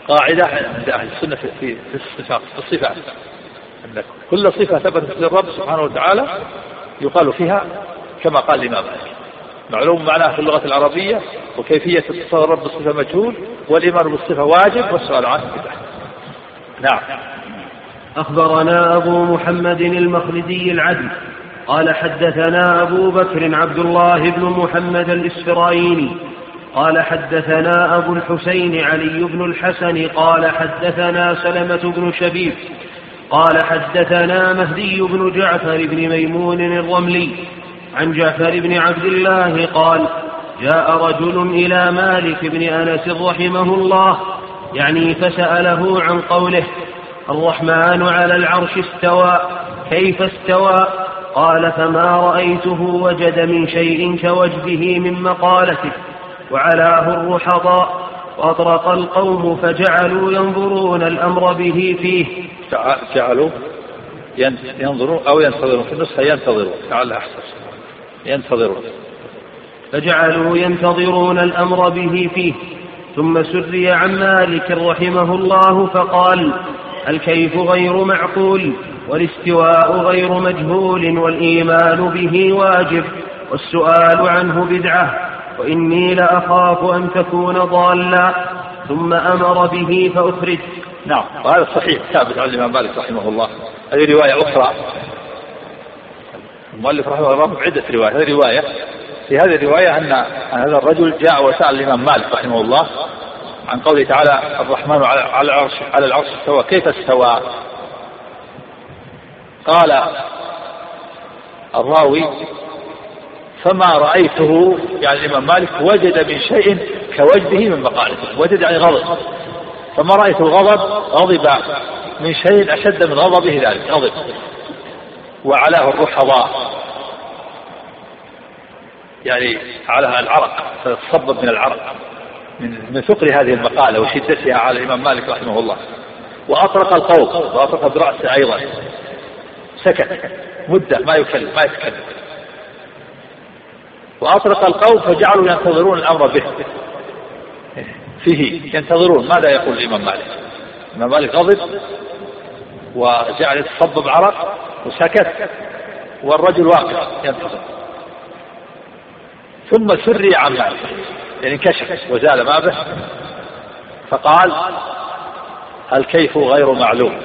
قاعدة عند أهل السنة في في الصفات في الصفات. أن كل صفة ثبتت للرب سبحانه وتعالى يقال فيها كما قال الإمام مالك معلوم معناها في اللغة العربية وكيفية اتصال الرب بالصفة مجهول والإيمان بالصفة واجب والسؤال عنه بدعة نعم. أخبرنا أبو محمد المخلدي العدل. قال حدثنا أبو بكر عبد الله بن محمد الإسفرايني قال حدثنا أبو الحسين علي بن الحسن. قال حدثنا سلمة بن شبيب. قال حدثنا مهدي بن جعفر بن ميمون الرملي. عن جعفر بن عبد الله قال جاء رجل إلى مالك بن أنس رحمه الله يعني فسأله عن قوله الرحمن على العرش استوى كيف استوى؟ قال فما رأيته وجد من شيء كوجهه من مقالته وعلاه الرحضاء وأطرق القوم فجعلوا ينظرون الأمر به فيه. جعلوا ينظرون أو ينتظرون في النسخة ينتظرون لعل أحسن. ينتظرون. فجعلوا ينتظرون الأمر به فيه ثم سري عن مالك رحمه الله فقال الكيف غير معقول والاستواء غير مجهول والإيمان به واجب والسؤال عنه بدعة وإني لأخاف أن تكون ضالا. ثم أمر به فأخرج. نعم وهذا صحيح ثابت عن الإمام مالك رحمه الله. هذه رواية أخرى المؤلف رحمه الله عدة روايات. هذه رواية في هذه الرواية أن هذا الرجل جاء وسأل الإمام مالك رحمه الله عن قوله تعالى الرحمن على العرش على العرش استوى. كيف استوى؟ قال الراوي فما رأيته يعني الإمام مالك وجد من شيء كوجده من مقالته وجد يعني غضب. فما رأيته غضب غضب من شيء أشد من غضبه ذلك غضب. وعلاه الرحضاء. يعني على العرق تصبب من العرق من من ثقل هذه المقالة وشدتها على الإمام مالك رحمه الله. وأطرق القوم وأطرق برأسه أيضا. سكت مدة ما يكلم ما يتكلم. وأطرق القوم فجعلوا ينتظرون الأمر به. فيه ينتظرون ماذا يقول الإمام مالك؟ الإمام مالك غضب وجعل يتصبب عرق وسكت. والرجل واقف. ينتظر. ثم سري عن يعني انكشف وزال ما به فقال الكيف غير معلوم؟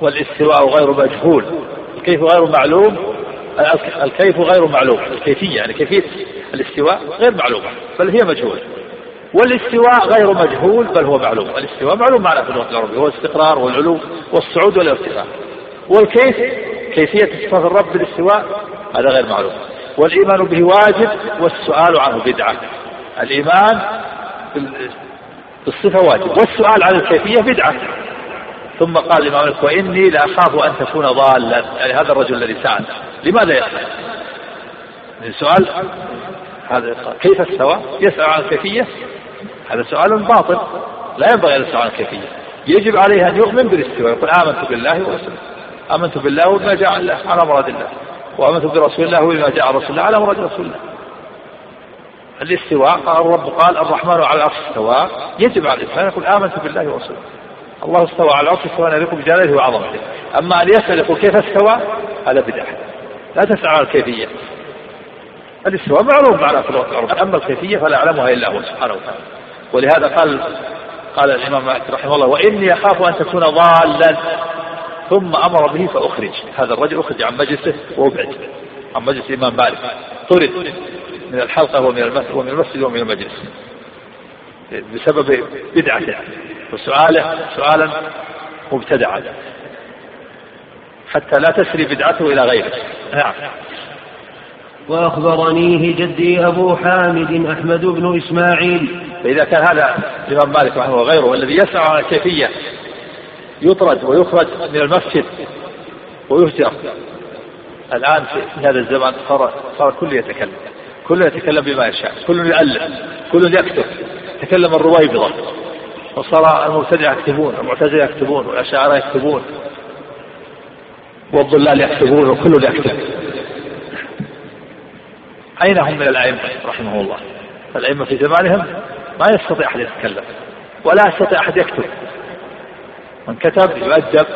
والاستواء غير مجهول. الكيف غير معلوم؟ الكيف غير معلوم. الكيفية يعني كيفية الاستواء غير معلومة بل هي مجهولة. والاستواء غير مجهول بل هو معلوم. الاستواء معلوم معناه في اللغة العربية هو الاستقرار والعلو والصعود والارتفاع والكيف؟ كيفية صفات الرب بالاستواء؟ هذا غير معلوم والإيمان به واجب والسؤال عنه بدعة. الإيمان بالصفة واجب والسؤال عن الكيفية بدعة. ثم قال الإمام مالك وإني لأخاف أن تكون ضالا. يعني هذا الرجل الذي سأل. لماذا يسأل؟ السؤال هذا كيف استوى؟ يسأل عن الكيفية. هذا سؤال باطل. لا ينبغي أن يسأل عن الكيفية. يجب عليه أن يؤمن بالاستواء. يقول آمنت بالله ورسوله آمنت بالله وبما جاء على مراد الله وآمنت برسول الله وبما جاء رسول الله على مراد رسول الله. الاستواء قال الرب قال الرحمن على العرش استوى يجب على الإنسان يقول آمنت بالله ورسوله. الله استوى على العرش استوى يليق بجلاله وعظمته. أما أن يسأل يقول كيف استوى؟ هذا بدعة. لا تسأل عن الكيفية. الاستواء معروف معنا في اللغة العربية أما الكيفية فلا يعلمها إلا هو سبحانه وتعالى. ولهذا قال قال الإمام مالك رحمه الله وإني أخاف أن تكون ضالا. ثم أمر به فأخرج. هذا الرجل أخرج عن مجلسه وأبعد عن مجلس الإمام مالك. طرد من الحلقة ومن المسجد ومن المسجد ومن المجلس. بسبب بدعته. وسؤاله سؤالا مبتدعا. حتى لا تسري بدعته إلى غيره. نعم. وأخبرنيه جدي أبو حامد أحمد بن إسماعيل. فإذا كان هذا الإمام مالك رحمه وغيره والذي يسعى على الكيفية يطرد ويخرج من المسجد ويهجر الآن في هذا الزمان صار صار كل يتكلم كل يتكلم بما يشاء كل يؤلف كل يكتب. تكلم الرويبضة وصار المبتدع يكتبون المعتزلة يكتبون والأشاعرة يكتبون والضلال يكتبون وكل يكتب. أين هم من الأئمة رحمه الله؟ الأئمة في زمانهم ما يستطيع أحد يتكلم ولا يستطيع أحد يكتب. من كتب يؤدب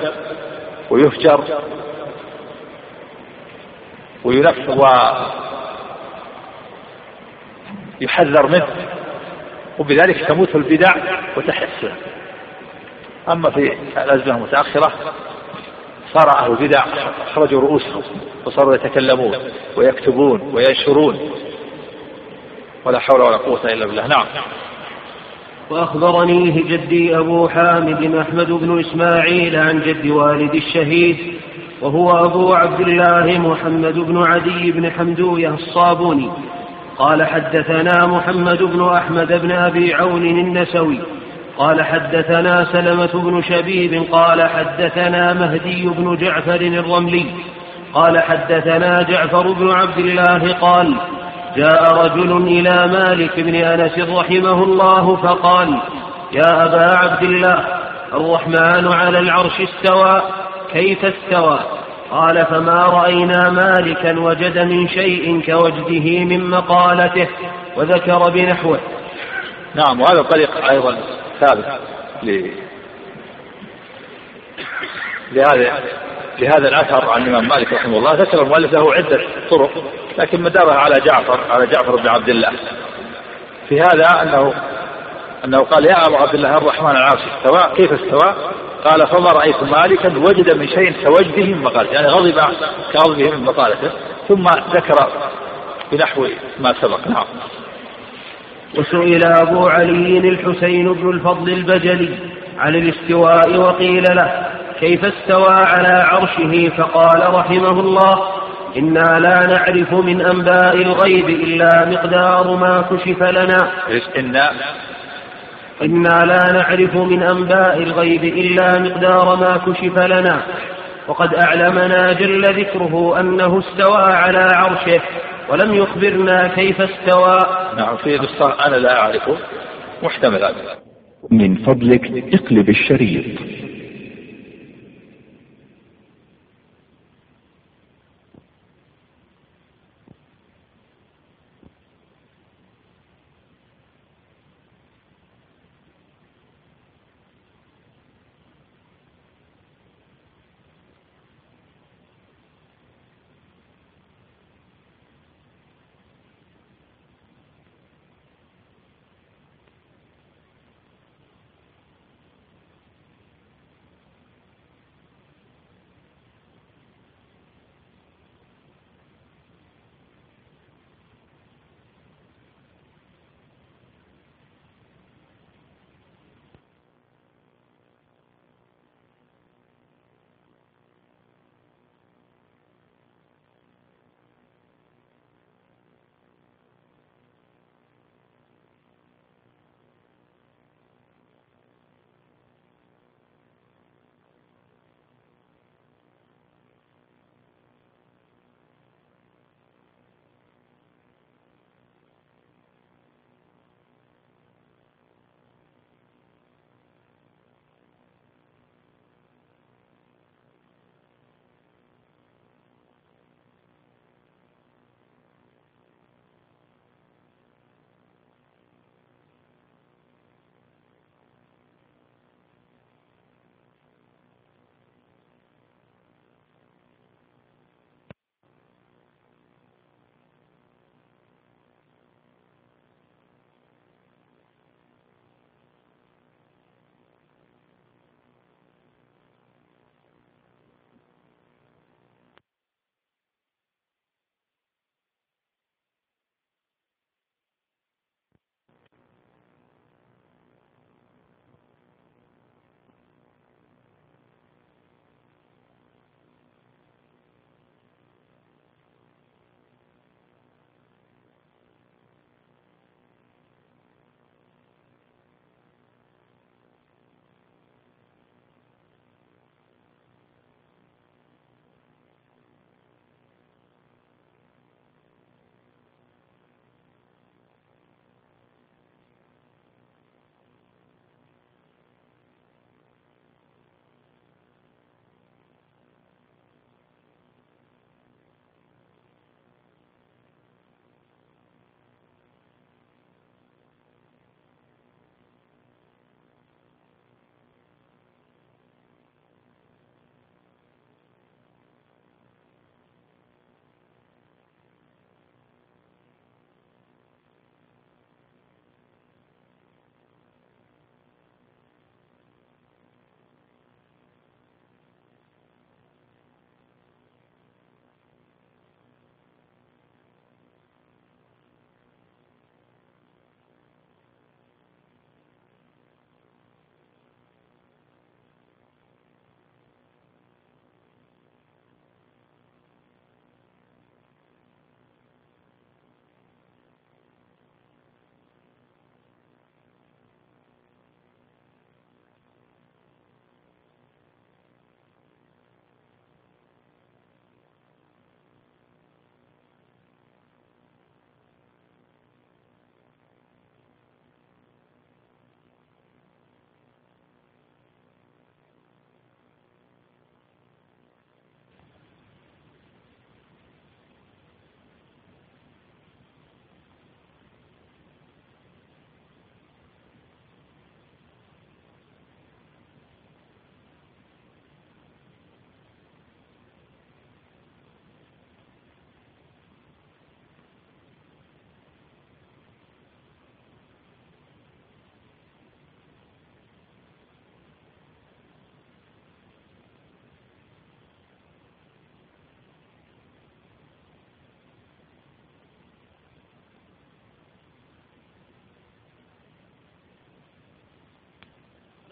ويهجر وينف ويحذر منه وبذلك تموت البدع وتحيا السنة أما في الأزمة المتأخرة صار أهل البدع أخرجوا رؤوسهم وصاروا يتكلمون ويكتبون وينشرون. ولا حول ولا قوة إلا بالله. نعم. وأخبرنيه جدي أبو حامد أحمد بن إسماعيل عن جد والد الشهيد وهو أبو عبد الله محمد بن عدي بن حمدوية الصابوني. قال حدثنا محمد بن أحمد بن أبي عون النسوي. قال حدثنا سلمة بن شبيب. قال حدثنا مهدي بن جعفر الرملي. قال حدثنا جعفر بن عبد الله قال جاء رجل إلى مالك بن أنس رحمه الله فقال يا أبا عبد الله الرحمن على العرش استوى كيف استوى؟ قال فما رأينا مالكا وجد من شيء كوجده من مقالته وذكر بنحوه. نعم وهذا طريق أيضا ثابت لهذا لهذا الأثر عن الإمام مالك رحمه الله ذكر المؤلف له عدة طرق لكن مدارها على جعفر على جعفر بن عبد الله. في هذا أنه أنه قال يا أبا عبد الله الرحمن العرش استوى كيف استوى؟ قال فما رأيت مالكا وجد من شيء كوجده من مقالته. يعني غضب كغضبه من مقالته. ثم ذكر بنحو ما سبق. نعم. وسئل أبو علي الحسين بن الفضل البجلي عن الاستواء وقيل له كيف استوى على عرشه فقال رحمه الله إنا لا نعرف من أنباء الغيب إلا مقدار ما كشف لنا. إنا؟ إنا لا نعرف من أنباء الغيب إلا مقدار ما كشف لنا وقد أعلمنا جل ذكره أنه استوى على عرشه ولم يخبرنا كيف استوى. نعم في أنا لا أعرفه محتمل هذا. من فضلك اقلب الشريط.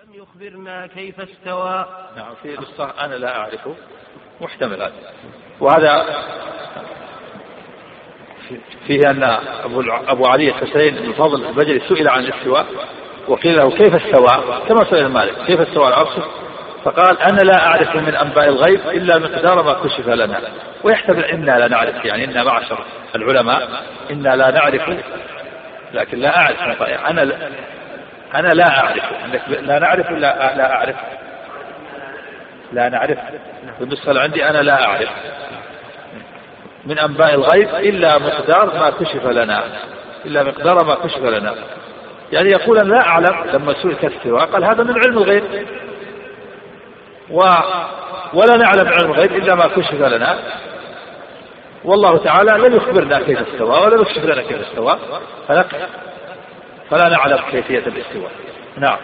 ولم يخبرنا كيف استوى. نعم في نسخة أنا لا أعرفه. محتمل هذا وهذا فيه أن أبو أبو علي الحسين بن فضل البجلي سئل عن الاستواء وقيل له كيف استوى؟ كما سئل مالك كيف استوى العرش فقال أنا لا أعرف من أنباء الغيب إلا مقدار ما كشف لنا. ويحتمل إنا لا نعرف يعني إنا معشر العلماء إنا لا نعرف لكن لا أعرف أنا أنا لا أعرف لا نعرف لا لا أعرف؟ لا نعرف. بالنسبة عندي أنا لا أعرف. من أنباء الغيب إلا مقدار ما كشف لنا. إلا مقدار ما كشف لنا. يعني يقول أنا لا أعلم لما سئل كاستواء قال هذا من علم الغيب. و ولا نعلم علم الغيب إلا ما كشف لنا. والله تعالى لم يخبرنا كيف استوى ولم يكشف لنا كيف استوى. فلا نعلم كيفية الاستواء. نعم.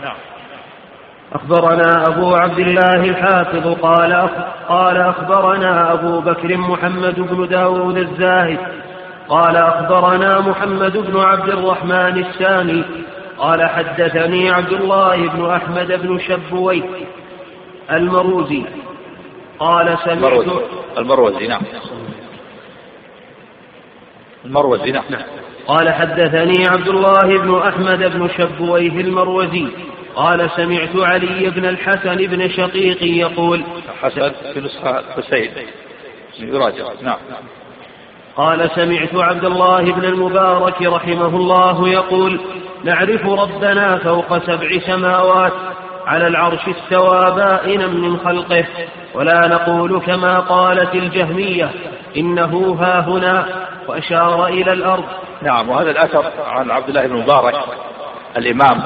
أخبرنا أبو عبد الله الحافظ قال قال أخبرنا أبو بكر محمد بن داود الزاهد. قال أخبرنا محمد بن عبد الرحمن السامي قال حدثني عبد الله بن أحمد بن شبوي المروزي. قال سمعت المروزي نعم. المروزي نعم. قال حدثني عبد الله بن أحمد بن شبويه المروزي قال سمعت علي بن الحسن بن شقيق يقول حسن في نسخة حسين. يراجع. نعم. قال سمعت عبد الله بن المبارك رحمه الله يقول نعرف ربنا فوق سبع سماوات على العرش استوى بائنا من خلقه ولا نقول كما قالت الجهمية إنه ها هنا وأشار إلى الأرض. نعم وهذا الأثر عن عبد الله بن مبارك الإمام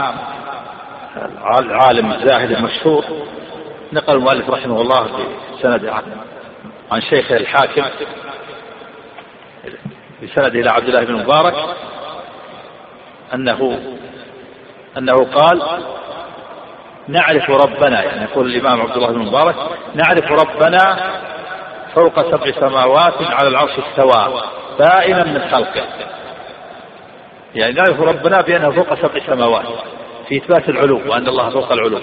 العالم الزاهد المشهور نقل المؤلف رحمه الله في سند عن شيخه الحاكم بسند إلى عبد الله بن مبارك أنه أنه قال نعرف ربنا يعني يقول الإمام عبد الله بن مبارك نعرف ربنا فوق سبع سماوات على العرش استوى بائنا من خلقه. يعني نعرف ربنا بأنه فوق سبع سماوات في إثبات العلو وأن الله فوق العلو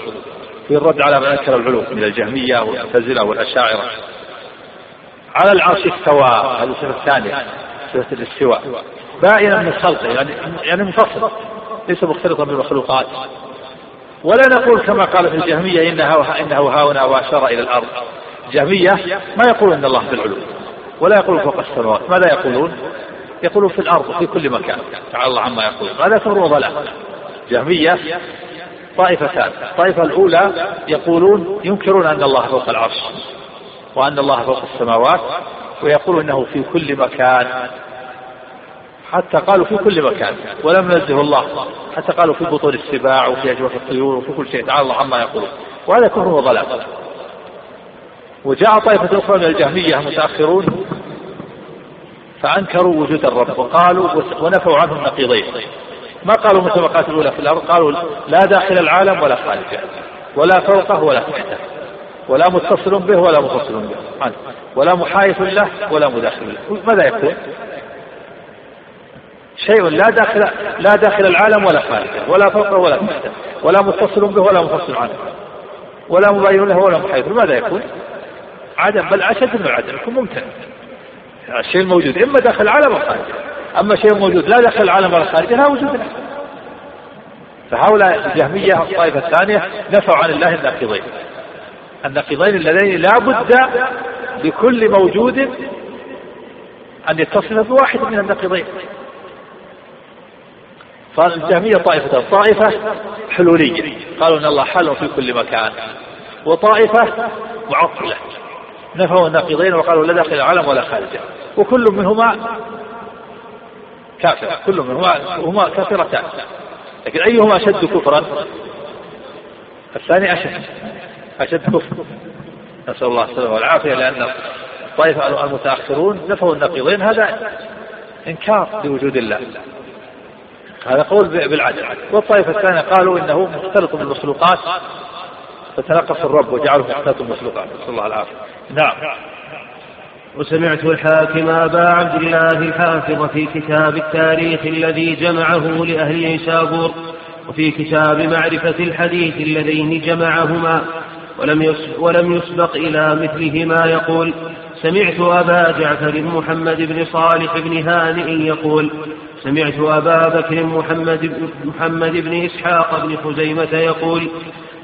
في الرد على من أنكر العلو من الجهمية والمعتزلة والأشاعرة. على العرش استوى هذه الصفة الثانية صفة الاستواء. بائنا من خلقه يعني يعني منفصل ليس مختلطا بالمخلوقات. ولا نقول كما قال في الجهمية إنها إنه هاونا وأشار إلى الأرض. الجهمية ما يقول أن الله في العلو ولا يقول فوق السماوات. ماذا يقولون؟ يقولون في الأرض في كل مكان. تعالى الله عما يقولون. هذا كفر وضلال. جهمية طائفتان. الطائفة الأولى يقولون ينكرون أن الله فوق العرش وأن الله فوق السماوات ويقول أنه في كل مكان. حتى قالوا في كل مكان. ولم ينزه الله. حتى قالوا في بطون السباع وفي أجواف الطيور وفي كل شيء. تعالى الله عما يقولون. وهذا كفر وضلال. وجاء طائفة أخرى من الجهمية متأخرون. فأنكروا وجود الرب وقالوا ونفوا عنه النقيضين ما قالوا قالت الأولى في الأرض؟ قالوا لا داخل العالم ولا خارجه ولا فوقه ولا تحته. ولا متصل به ولا مفصل به. ولا محايف له ولا مداخل له. ماذا يكون؟ شيء لا داخل لا داخل العالم ولا خارجه ولا فوقه ولا تحته ولا متصل به ولا منفصل عنه ولا مباين له ولا محايف ماذا يكون؟ عدم بل أشد من العدم يكون ممتنع الشيء الموجود إما داخل العالم أو خارجه أما شيء موجود لا داخل العالم ولا خارجه لا وجود له فهؤلاء الجهمية الطائفة الثانية نفوا عن الله الناقضين. الناقضين اللذين لا بد لكل موجود أن يتصف بواحد من الناقضين. فالجهمية طائفة طائفة حلولية. قالوا أن الله حل في كل مكان. وطائفة معطلة. نفوا الناقضين وقالوا لا داخل العالم ولا خارجه وكل منهما كافر. كل منهما وهما كافرتان. لكن أيهما أشد كفرا؟ الثاني أشد. أشد كفر. نسأل الله السلامة والعافية لأن الطائفة المتأخرون نفوا النقيضين هذا إنكار لوجود الله. هذا قول بالعدل. والطائفة الثانية قالوا إنه مختلط بالمخلوقات فتنقص الرب وجعله مختلط بالمخلوقات. نسأل الله العافية. نعم. وسمعت الحاكم أبا عبد الله الحافظ في كتاب التاريخ الذي جمعه لأهل نيسابور وفي كتاب معرفة الحديث اللذين جمعهما ولم ولم يسبق إلى مثلهما يقول. سمعت أبا جعفر محمد بن صالح بن هانئ يقول سمعت أبا بكر محمد بن, محمد بن إسحاق بن خزيمة يقول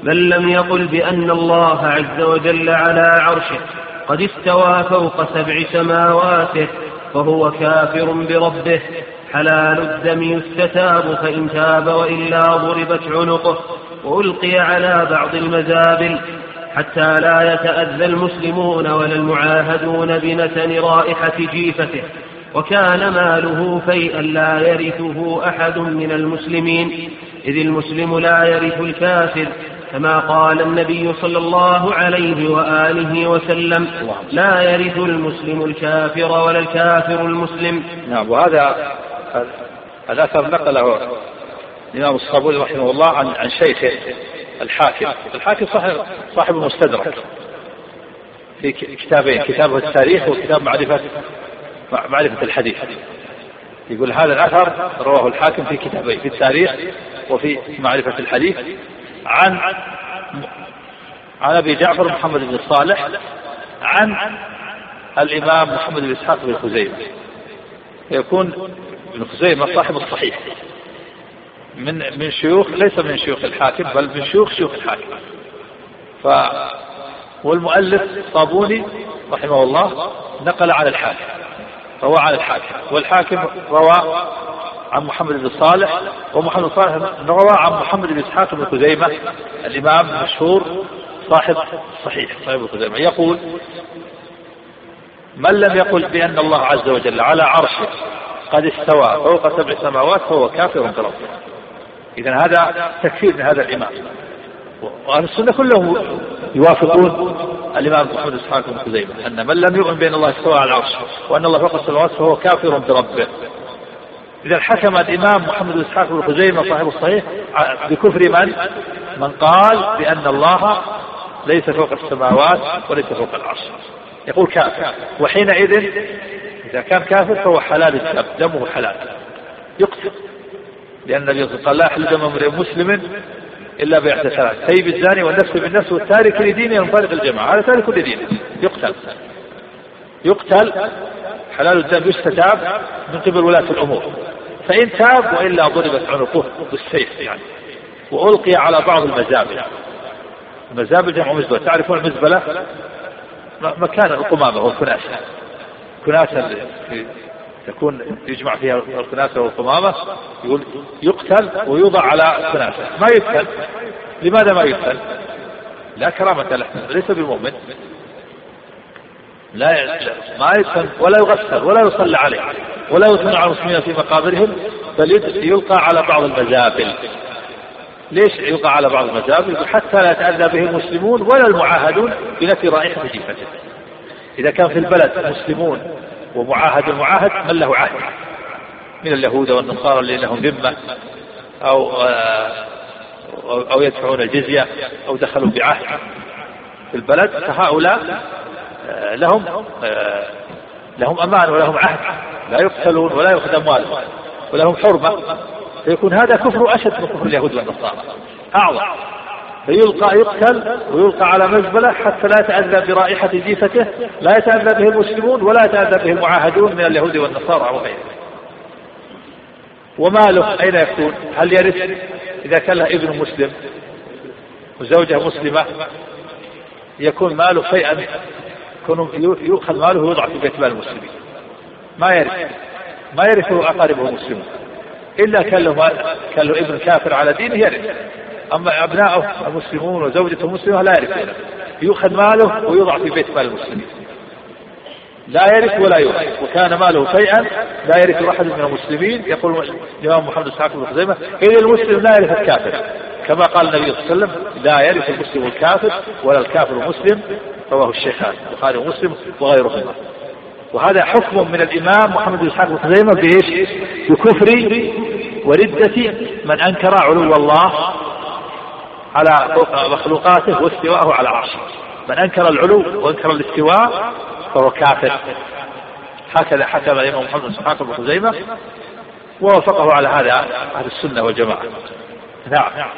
من لم يقل بأن الله عز وجل على عرشه قد استوى فوق سبع سماواته فهو كافر بربه. حلال الدم يستتاب فإن تاب وإلا ضربت عنقه وألقي على بعض المزابل. حتى لا يتأذى المسلمون ولا المعاهدون بنتن رائحة جيفته. وكان ماله فيئا لا يرثه أحد من المسلمين. إذ المسلم لا يرث الكافر كما قال النبي صلى الله عليه وآله وسلم لا يرث المسلم الكافر ولا الكافر المسلم. نعم وهذا الأثر نقله الإمام الصابوني رحمه الله عن عن شيخه الحاكم. الحاكم صاحب صاحب المستدرك في كتابين كتابه التاريخ وكتاب معرفة معرفة الحديث. يقول هذا الأثر رواه الحاكم في كتابين في التاريخ وفي معرفة الحديث. عن عن أبي جعفر محمد بن صالح عن الإمام محمد بن إسحاق بن خزيمة. يكون ابن خزيمة صاحب الصحيح. من من شيوخ ليس من شيوخ الحاكم بل من شيوخ شيوخ الحاكم. ف والمؤلف صابوني رحمه الله نقل عن الحاكم روى عن الحاكم. والحاكم روى عن محمد بن صالح ومحمد بن صالح روى عن محمد بن إسحاق بن خزيمة الإمام المشهور صاحب صحيح صاحب خزيمة يقول من لم يقل بأن الله عز وجل على عرشه قد استوى فوق سبع سماوات فهو كافر بربه إذا هذا تكفير من هذا الإمام. وأهل السنة كلهم يوافقون الإمام محمد إسحاق بن خزيمة أن من لم يؤمن بأن الله استوى على العرش وأن الله فوق السماوات فهو كافر بربه إذا حكم الإمام محمد بن إسحاق بن خزيمة صاحب الصحيح بكفر من؟ من قال بأن الله ليس فوق السماوات وليس فوق العرش. يقول كافر. وحينئذ إذا كان كافر فهو حلال الدم دمه حلال. يقتل. لأن النبي صلى الله عليه وسلم قال لا يحل دم مسلم إلا بإحدى ثلاث سيب الزاني والنفس بالنفس والتارك لدينه فارق الجماعة. هذا تارك لدينه. يقتل. يقتل. حلال الدم يستتاب من قبل ولاة الأمور. فإن تاب وإلا ضربت عنقه بالسيف يعني. وألقي على بعض المزابل. المزابل جمع مزبلة. تعرفون المزبلة؟ مكان القمامة والكناسة كناسة تكون يجمع فيها الكناسة والقمامة. يقول يقتل ويوضع على الكناسة. ما يقتل لماذا ما يقتل لا كرامة له. ليس بمؤمن. لا ما يدفن ولا يغسل ولا يصلى عليه ولا يثنى على المسلمين في مقابرهم بل يلقى على بعض المزابل ليش يلقى على بعض المزابل حتى لا يتأذى به المسلمون ولا المعاهدون بنفي رائحة جيفته. إذا كان في البلد مسلمون ومعاهد المعاهد من له عهد؟ من اليهود والنصارى اللي لهم ذمة أو أو يدفعون الجزية أو دخلوا بعهد. في البلد فهؤلاء لهم لهم أمان ولهم عهد. لا يقتلون ولا يؤخذ أموالهم ولهم حرمة. فيكون هذا كفر أشد من كفر اليهود والنصارى. أعظم. فيلقى يقتل ويلقى على مزبلة حتى لا يتأذى برائحة جيفته لا يتأذى به المسلمون ولا يتأذى به المعاهدون من اليهود والنصارى وغيرهم. وماله؟ أين يكون؟ هل يرث؟ إذا كان له ابن مسلم وزوجة مسلمة يكون ماله شيئا؟ يؤخذ ماله ويوضع في بيت مال المسلمين. ما يرث ما يرثه أقاربه المسلمون إلا كان له كان له ابن كافر على دينه يرث. أما أبناؤه المسلمون وزوجته مسلمة لا يرثون. يؤخذ ماله ويوضع في بيت مال المسلمين. لا يرث ولا يورث وكان ماله شيئا لا يرث أحد من المسلمين. يقول الإمام محمد بن بن خزيمة إذا المسلم لا يرث الكافر. كما قال النبي صلى الله عليه وسلم لا يرث المسلم الكافر ولا الكافر المسلم. رواه الشيخان البخاري ومسلم وغيرهما. وهذا حكم من الإمام محمد بن إسحاق بن خزيمة بإيش؟ بكفر وردة من أنكر علو الله على مخلوقاته واستواءه على عرشه. من أنكر العلو وأنكر الاستواء فهو كافر. هكذا حكم الإمام محمد بن إسحاق بن خزيمة ووافقه على هذا أهل السنة والجماعة. نعم.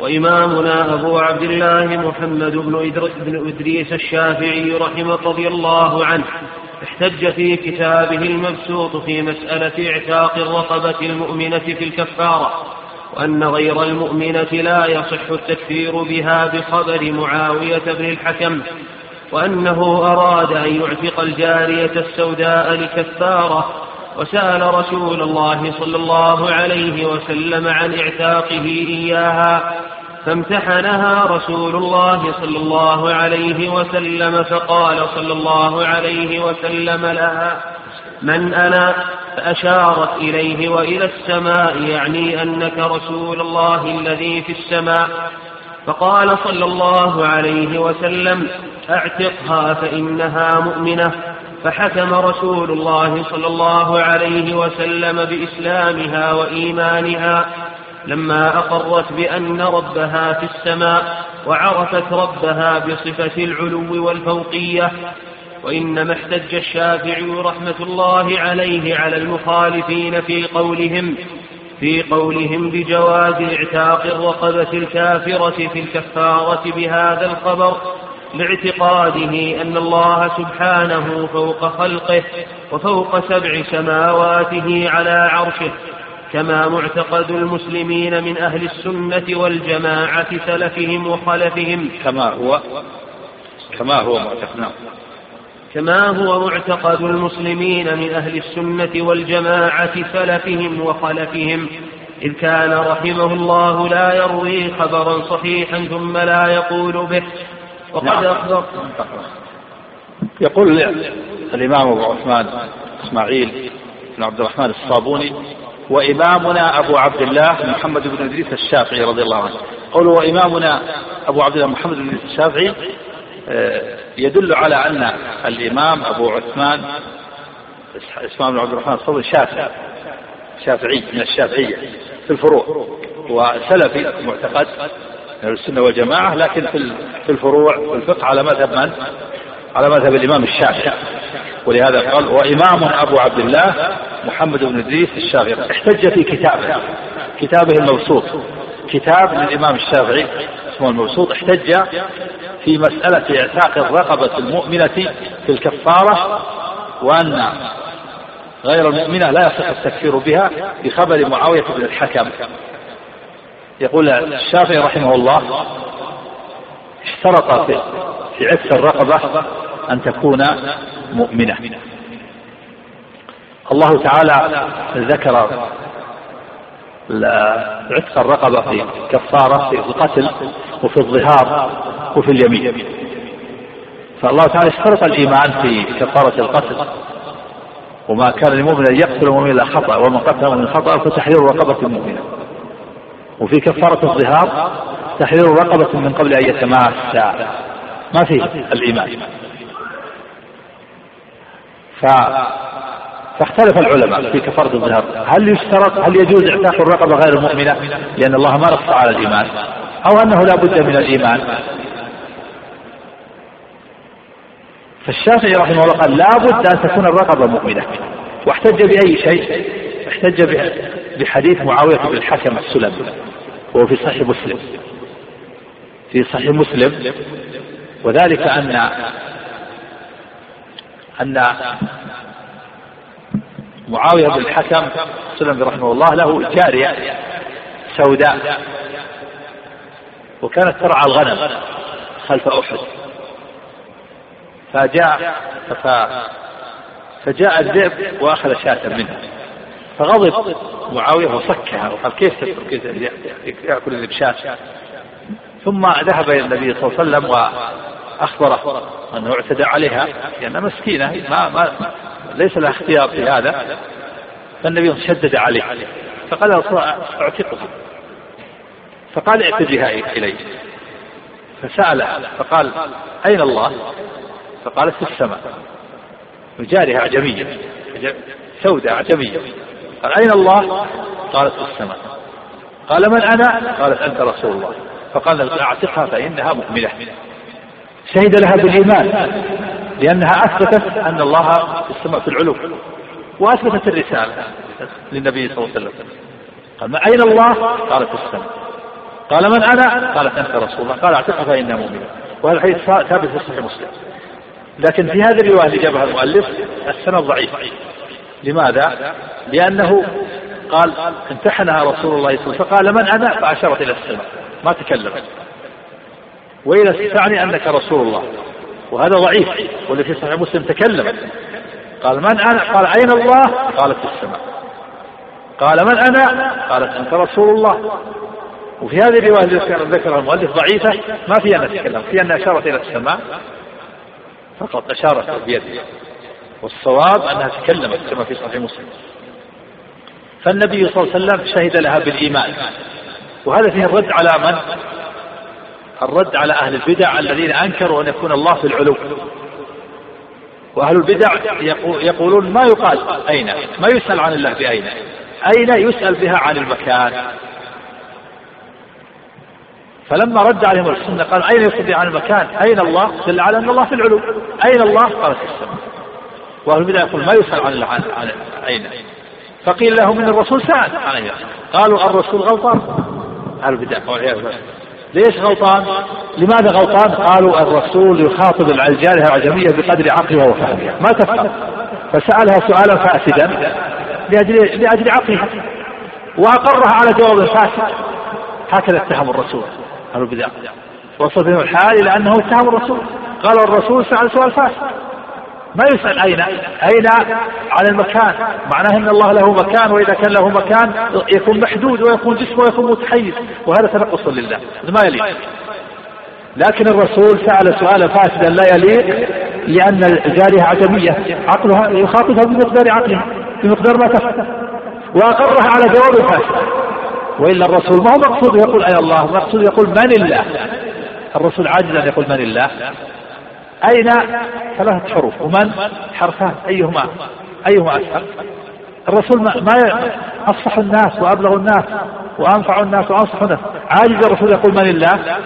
وإمامنا أبو عبد الله محمد بن, إدريس الشافعي رحمه رضي الله عنه احتج في كتابه المبسوط في مسألة إعتاق الرقبة المؤمنة في الكفارة وأن غير المؤمنة لا يصح التكفير بها بخبر معاوية بن الحكم وأنه أراد أن يعتق الجارية السوداء لكفارة وسأل رسول الله صلى الله عليه وسلم عن اعتاقه إياها فامتحنها رسول الله صلى الله عليه وسلم فقال صلى الله عليه وسلم لها من أنا؟ فأشارت إليه وإلى السماء يعني أنك رسول الله الذي في السماء. فقال صلى الله عليه وسلم أعتقها فإنها مؤمنة. فحكم رسول الله صلى الله عليه وسلم بإسلامها وإيمانها لما أقرت بأن ربها في السماء وعرفت ربها بصفة العلو والفوقية وإنما احتج الشافعي رحمة الله عليه على المخالفين في قولهم في قولهم بجواز اعتاق الرقبة الكافرة في الكفارة بهذا الخبر لاعتقاده أن الله سبحانه فوق خلقه وفوق سبع سماواته على عرشه كما معتقد المسلمين من أهل السنة والجماعة سلفهم وخلفهم. كما هو كما هو معتقد نعم. كما هو معتقد المسلمين من أهل السنة والجماعة سلفهم وخلفهم إذ كان رحمه الله لا يروي خبرا صحيحا ثم لا يقول به وقد نعم. يقول الإمام أبو عثمان إسماعيل بن عبد الرحمن الصابوني وإمامنا أبو عبد الله محمد بن إدريس الشافعي رضي الله عنه قول وإمامنا أبو عبد الله محمد بن إدريس الشافعي آه، يدل على أن الإمام أبو عثمان اسمه بن عبد الرحمن الصابوني شافعي شافعي من الشافعية في الفروع وسلفي معتقد من السنة والجماعة لكن في الفروع في الفقه على مذهب من؟ على مذهب الإمام الشافعي. ولهذا قال وإمام أبو عبد الله محمد بن إدريس الشافعي. احتج في كتابه. كتابه المبسوط كتاب للإمام الشافعي اسمه المبسوط احتج في مسألة إعتاق الرقبة المؤمنة في الكفارة وأن غير المؤمنة لا يصح التكفير بها بخبر معاوية بن الحكم. يقول الشافعي رحمه الله اشترط في في عتق الرقبة أن تكون مؤمنة. الله تعالى ذكر عتق الرقبة في كفارة في القتل وفي الظهار وفي اليمين. فالله تعالى اشترط الإيمان في كفارة القتل. وما كان لمؤمن أن يقتل مؤمنا إلا خطأ ومن قتل من خطأ فتحرير رقبة مؤمنة وفي كفارة الظهار تحرير رقبة من قبل أن يتماسى ما فيه الإيمان. ف فاختلف العلماء في كفارة الظهار. هل يشترط هل يجوز اعتاق الرقبة غير المؤمنة؟ لأن الله ما نص على الإيمان. أو أنه لا بد من الإيمان. فالشافعي رحمه الله قال لا بد أن تكون الرقبة مؤمنة. واحتج بأي شيء؟ احتج بحديث معاوية بن الحكم السلمي. وهو في صحيح مسلم. في صحيح مسلم. وذلك أن أن معاوية بن الحكم السلمي رحمه الله له جارية سوداء. وكانت ترعى الغنم خلف أحد. فجاء فجاء الذئب وأخذ شاة منها. فغضب. معاوية وصكها وقال كيف كيف يأكل الذئب شاة ثم ذهب إلى النبي صلى الله عليه وسلم وأخبره أنه اعتدى عليها لأنها مسكينة ما, ما ليس لها اختيار في هذا. فالنبي شدد عليه فقال اعتقها. فقال اعتدها إلي فسأل فقال أين الله؟ فقالت في السماء. وجارها أعجمية سوداء أعجمية. قال أين الله؟ قالت في السماء. قال من أنا؟ قالت أنت رسول الله. فقال أعتقها فإنها مؤمنة. شهد لها بالإيمان لأنها أثبتت أن الله في السماء في العلو وأثبتت الرسالة للنبي صلى الله عليه وسلم. قال ما أين الله؟ قال في السماء. قال من أنا؟ قالت أنت رسول الله. قال أعتقها فإنها مؤمنة. وهذا الحديث ثابت في صحيح مسلم. لكن في هذه الرواية اللي جابها المؤلف السند ضعيف. لماذا؟ لأنه قال امتحنها رسول الله صلى الله عليه وسلم فقال من أنا؟ فأشارت إلى السماء. ما تكلمت وإلى تعني أنك رسول الله. وهذا ضعيف واللي في صحيح مسلم تكلم. قال من أنا؟ قال أين الله؟ قالت في السماء. قال من أنا؟ قالت أنت رسول الله. وفي هذه الرواية التي ذكرها المؤلف ضعيفة ما فيها أن تتكلم فيها أنها أشارت إلى السماء فقط أشارت بيده. والصواب أنها تكلمت كما في صحيح مسلم. فالنبي صلى الله عليه وسلم شهد لها بالإيمان. وهذا فيه الرد على من؟ الرد على أهل البدع الذين أنكروا أن يكون الله في العلو. وأهل البدع يقولون ما يقال أين؟ ما يسأل عن الله بأين؟ أين يسأل بها عن المكان؟ فلما رد عليهم السنة قال أين يسأل عن المكان؟ أين الله؟ دل على أن الله في العلو. أين الله؟ قال في السماء. وأهل البدع يقول ما يسأل عن, عن, أين؟ فقيل له من الرسول سأل أين قالوا الرسول غلطان. أهل البدع والعياذ ليش غلطان؟ لماذا غلطان؟ قالوا الرسول يخاطب الجارية العجمية بقدر عقلها وفهمها، ما تفهم. فسألها سؤالا فاسدا لأجل لأجل عقلها. وأقرها على جواب فاسد. هكذا اتهم الرسول. قالوا البدع. وصل بهم الحال إلى أنه اتهم الرسول. قال الرسول سأل سؤال فاسد. ما يسأل أين أين؟ على المكان. معناه أن الله له مكان وإذا كان له مكان يكون محدود ويكون جسم ويكون متحيز. وهذا تنقص لله. ما يليق. لكن الرسول سأل سؤالا فاسدا لا يليق لأن الجارية عجمية. عقلها يخاطبها بمقدار عقلها بمقدار ما تفهم وأقرها على جواب فاسد. وإلا الرسول ما هو مقصود يقول أي الله؟ مقصود يقول من الله؟ الرسول عاجز أن يقول من الله؟ أين؟ ثلاثة حروف. ومن؟ حرفان. أيهما؟ أيهما أسهل الرسول ما, ما أفصح الناس وأبلغ الناس وأنفع الناس وأنصح الناس. عاجز الرسول يقول من الله؟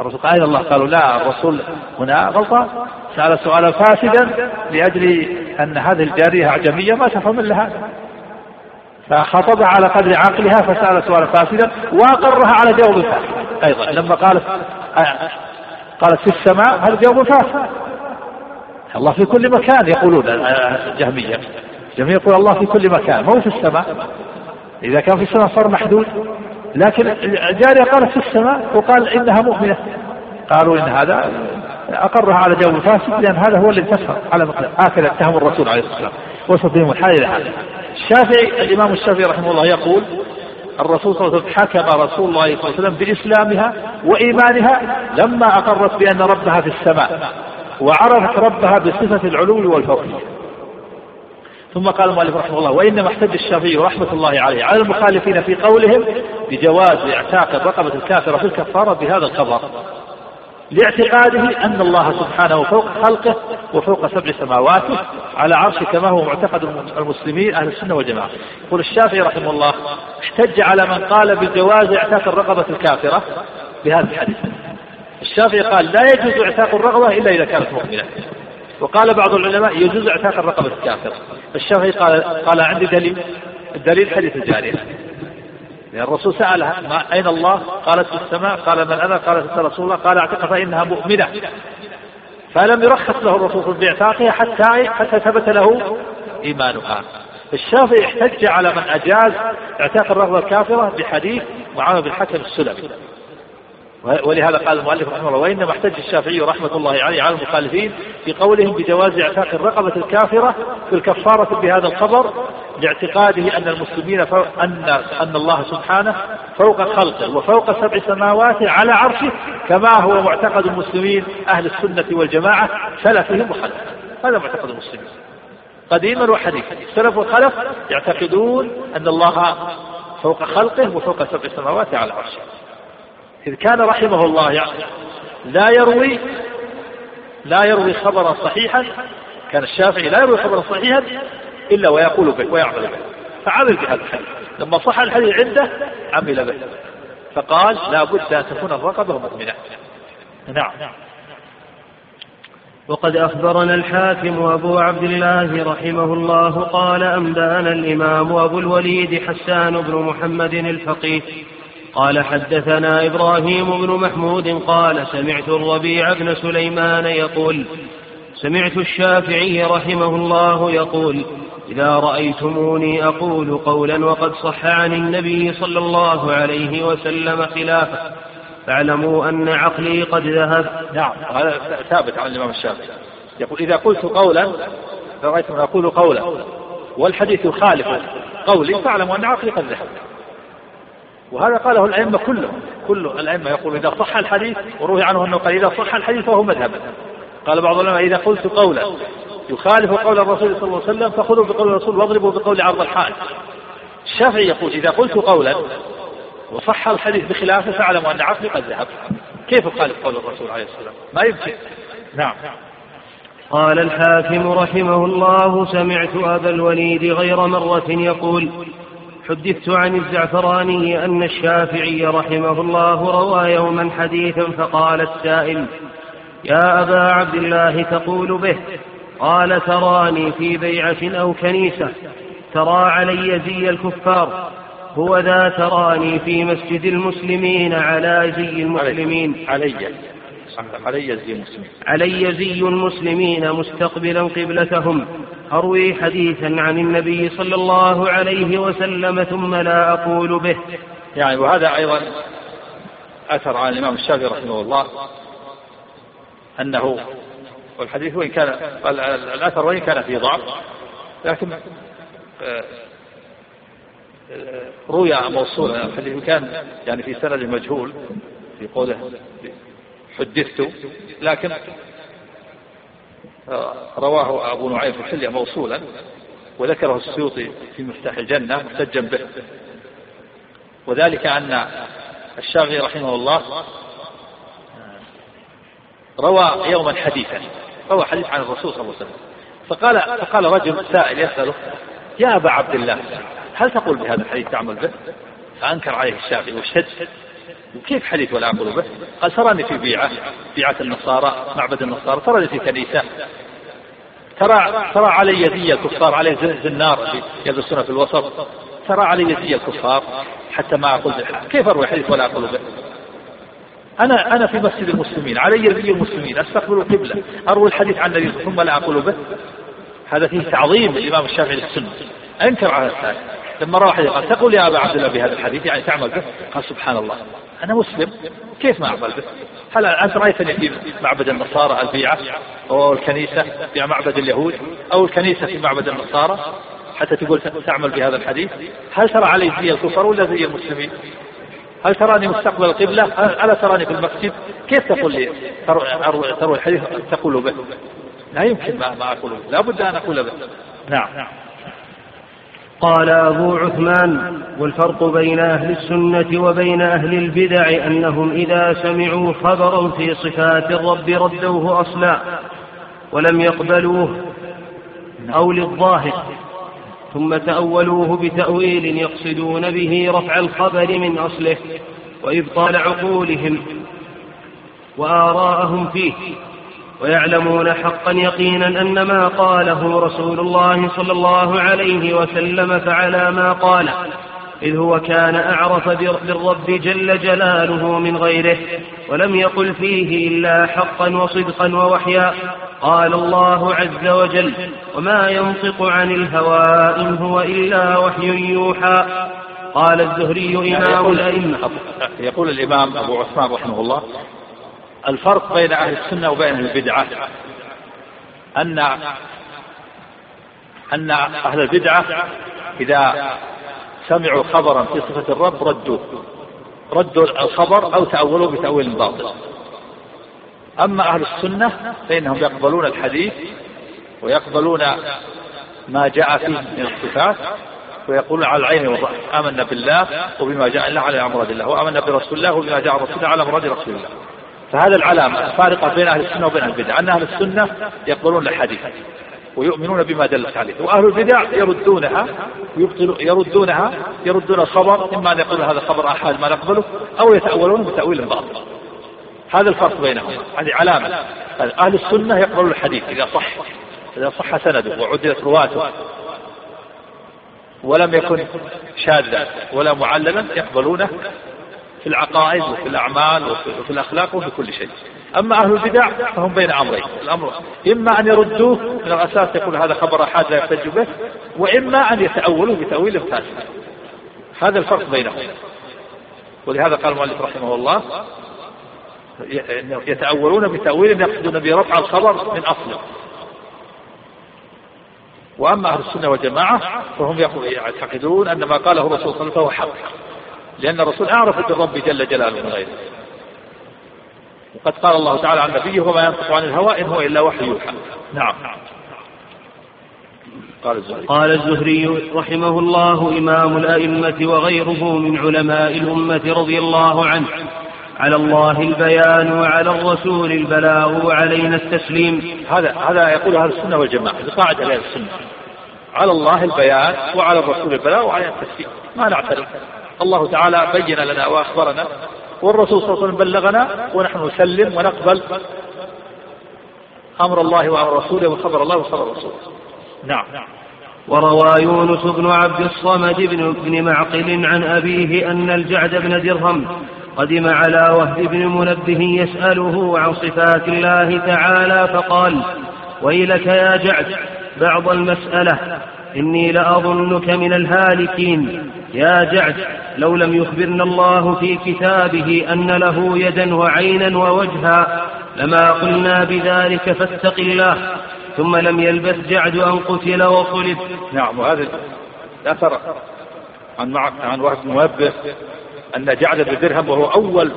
الرسول قال الله. قالوا لا الرسول هنا غلطان. سأل سؤالا فاسدا لأجل أن هذه الجارية أعجمية ما تفهم إلا هذا فخطبها على قدر عقلها فسأل سؤالا فاسدا وأقرها على جواب فاسد. أيضا لما قالت قالت في السماء هذا جواب فاسد الله في كل مكان يقولون الجهمية. الجهمية يقول الله في كل مكان مو في السماء؟ إذا كان في السماء صار محدود. لكن الجارية قالت في السماء وقال إنها مؤمنة. قالوا إن هذا أقرها على جواب فاسد لأن هذا هو اللي انتشر على مقدار. هكذا اتهم الرسول عليه الصلاة والسلام. وصف بهم الحال إلى هذا. الشافعي الإمام الشافعي رحمه الله يقول الرسول صلى الله عليه وسلم حكم رسول الله صلى الله عليه وسلم بإسلامها وإيمانها لما أقرت بأن ربها في السماء وعرفت ربها بصفة العلو والفوقية ثم قال المؤلف رحمه الله وإنما احتج الشافعي رحمة الله عليه على المخالفين في قولهم بجواز اعتاق الرقبة الكافرة في الكفارة بهذا الخبر. لاعتقاده أن الله سبحانه فوق خلقه وفوق سبع سماواته على عرش كما هو معتقد المسلمين أهل السنة والجماعة. يقول الشافعي رحمه الله احتج على من قال بجواز إعتاق الرقبة الكافرة بهذا الحديث. الشافعي قال لا يجوز إعتاق الرقبة إلا إذا كانت مؤمنة. وقال بعض العلماء يجوز إعتاق الرقبة الكافرة. الشافعي قال قال عندي دليل الدليل حديث الجارية. لأن الرسول سألها ما أين الله؟ قالت في السماء قال من أنا؟ قالت أنت رسول الله قال اعتق فإنها مؤمنة فلم يرخص له الرسول باعتاقها حتى حتى ثبت له إيمانها الشافعي احتج على من أجاز اعتاق الرغبة الكافرة بحديث معاوية بن الحكم السلمي ولهذا قال المؤلف رحمه الله وإنما احتج الشافعي رحمة الله عليه على المخالفين في قولهم بجواز اعتاق الرقبة الكافرة في الكفارة بهذا الخبر لاعتقاده أن المسلمين ان أن الله سبحانه فوق خلقه وفوق سبع سماوات على عرشه كما هو معتقد المسلمين أهل السنة والجماعة سلفهم وخلفهم. هذا معتقد المسلمين. قديما وحديثا. السلف والخلف يعتقدون أن الله فوق خلقه وفوق سبع سماوات على عرشه. إذ كان رحمه الله يعني لا يروي لا يروي خبرا صحيحا كان الشافعي لا يروي خبرا صحيحا إلا ويقول به ويعمل به. فعمل بهذا الحديث. لما صح الحديث عنده عمل به. فقال لا بد أن تكون الرقبة مؤمنة. نعم. وقد أخبرنا الحاكم أبو عبد الله رحمه الله قال أنبأنا الإمام أبو الوليد حسان بن محمد الفقيه قال حدثنا إبراهيم بن محمود قال سمعت الربيع بن سليمان يقول سمعت الشافعي رحمه الله يقول إذا رأيتموني أقول قولا وقد صح عن النبي صلى الله عليه وسلم خلافه. فاعلموا أن عقلي قد ذهب. نعم هذا ثابت عن الإمام الشافعي. يقول إذا قلت قولا فرأيتم أقول قولا. والحديث يخالف قولي فاعلموا أن عقلي قد ذهب. وهذا قاله الأئمة كلهم كل الأئمة يقول إذا صح الحديث وروي عنه أنه قال إذا صح الحديث فهو مذهب. قال بعض العلماء إذا قلت قولا يخالف قول الرسول صلى الله عليه وسلم فخذوا بقول الرسول واضربوا بقول عرض الحائط الشافعي يقول إذا قلت قولا وصح الحديث بخلافه فاعلموا أن عقلي قد ذهب. كيف يخالف قول الرسول عليه السلام؟ ما يمكن. نعم. قال الحاكم رحمه الله سمعت أبا الوليد غير مرة يقول حدثت عن الزعفراني أن الشافعي رحمه الله روى يوما حديثا فقال السائل يا أبا عبد الله تقول به قال تراني في بيعة أو كنيسة ترى علي زي الكفار هو ذا تراني في مسجد المسلمين على زي المسلمين. علي علي زي المسلمين. علي زي المسلمين مستقبلا قبلتهم. أروي حديثا عن النبي صلى الله عليه وسلم ثم لا أقول به. يعني وهذا أيضا أثر عن الإمام الشافعي رحمه الله أنه والحديث وإن كان الأثر وإن كان فيه ضعف لكن آه، آه، روي موصولا الحديث كان يعني في سند مجهول في قوله حدثت لكن رواه أبو نعيم في الحلية موصولا وذكره السيوطي في مفتاح الجنة محتجا به. وذلك أن الشافعي رحمه الله روى يوما حديثا روى حديث عن الرسول صلى الله عليه وسلم. فقال فقال رجل سائل يسأله يا أبا عبد الله هل تقول بهذا الحديث تعمل به؟ فأنكر عليه الشافعي واشتد وكيف حديث ولا أقول به؟ قال تراني في بيعة بيعة النصارى معبد النصارى تراني في كنيسة. ترى ترى علي يدي الكفار عليه زنار يدرسون في الوسط. ترى علي يدي الكفار حتى ما أقول به. كيف أروي حديث ولا أقول به؟ أنا أنا في مسجد المسلمين علي يدي المسلمين أستقبل القبلة أروي الحديث عن النبي ثم لا أقول به. هذا فيه تعظيم الإمام الشافعي للسنة. أنكر على الثاني لما حديث قال تقول يا أبا عبد الله بهذا الحديث يعني تعمل به؟ قال سبحان الله. أنا مسلم كيف ما أعمل به؟ هل أنت رأيتني في معبد النصارى البيعة أو الكنيسة في معبد اليهود أو الكنيسة في معبد النصارى؟ حتى تقول تعمل بهذا الحديث؟ هل ترى علي زي الكفر ولا زي المسلمين؟ هل تراني مستقبل القبلة؟ ألا تراني في المسجد؟ كيف تقول لي تروي الحديث تقول به؟ لا يمكن ما, أقول به لا بد أن أقول به. نعم. قال أبو عثمان والفرق بين أهل السنة وبين أهل البدع أنهم إذا سمعوا خبرا في صفات الرب ردوه أصلا ولم يقبلوه أو للظاهر ثم تأولوه بتأويل يقصدون به رفع الخبر من أصله وإبطال عقولهم وآراءهم فيه. ويعلمون حقا يقينا أن ما قاله رسول الله صلى الله عليه وسلم فعلى ما قال إذ هو كان أعرف بالرب جل جلاله من غيره ولم يقل فيه إلا حقا وصدقا ووحيا قال الله عز وجل وما ينطق عن الهوى إن هو إلا وحي يوحى قال الزهري إمام الأئمة. يقول الإمام أبو عثمان رحمه الله الفرق بين أهل السنة وبين البدعة. أن أن أهل البدعة إذا سمعوا خبرا في صفة الرب ردوه ردوا الخبر أو تأولوه بتأويل باطل. أما أهل السنة فإنهم يقبلون الحديث ويقبلون ما جاء فيه من الصفات ويقولون على العين والرأس آمنا بالله وبما جاء الله على مراد الله وآمنا برسول الله وبما جاء رسول على مراد رسول الله. فهذا العلامة الفارقة بين أهل السنة وبين البدع أن أهل السنة يقبلون الحديث ويؤمنون بما دلت عليه وأهل البدع يردونها يردونها يردون الخبر إما أن يقولوا هذا خبر أحد ما نقبله أو يتأولون بتأويل باطل. هذا الفرق بينهم هذه علامة. أهل السنة يقبلون الحديث إذا صح إذا صح سنده وعدلت رواته ولم يكن شاذا ولا معللا يقبلونه في العقائد وفي الأعمال وفي الأخلاق وفي كل شيء. أما أهل البدع فهم بين أمرين. الأمر إما أن يردوه من الأساس يقول هذا خبر أحد لا يحتج به وإما أن يتأولوه بتأويل فاسد هذا الفرق بينهم. ولهذا قال المؤلف رحمه الله يتأولون بتأويل يقصدون برفع الخبر من أصله. وأما أهل السنة والجماعة فهم يعتقدون أن ما قاله الرسول صلى الله عليه وسلم فهو حق. لأن الرسول أعرف بالرب جل جلاله من غيره. وقد قال الله تعالى عن نبيه وما ينطق عن الهوى إن هو إلا وحي يوحى. نعم. قال الزهري. قال الزهري رحمه الله إمام الأئمة وغيره من علماء الأمة رضي الله عنه. على الله البيان وعلى الرسول البلاغ وعلينا التسليم. هذا هذا يقول أهل السنة والجماعة. قاعدة أهل السنة. على الله البيان وعلى الرسول البلاغ وعلينا التسليم. ما نعترض. الله تعالى بين لنا وأخبرنا والرسول صلى الله عليه وسلم بلغنا ونحن نسلم ونقبل أمر الله وأمر رسوله وخبر الله وخبر رسوله. نعم. وروى يونس بن عبد الصمد بن, بن معقل عن أبيه أن الجعد بن درهم قدم على وهب بن منبه يسأله عن صفات الله تعالى فقال ويلك يا جعد بعض المسألة إني لأظنك من الهالكين. يا جعد لو لم يخبرنا الله في كتابه أن له يدا وعينا ووجها لما قلنا بذلك فاتق الله ثم لم يلبث جعد أن قتل وصلب نعم وهذا الأثر عن عن وهب بن أن جعد بن درهم وهو أول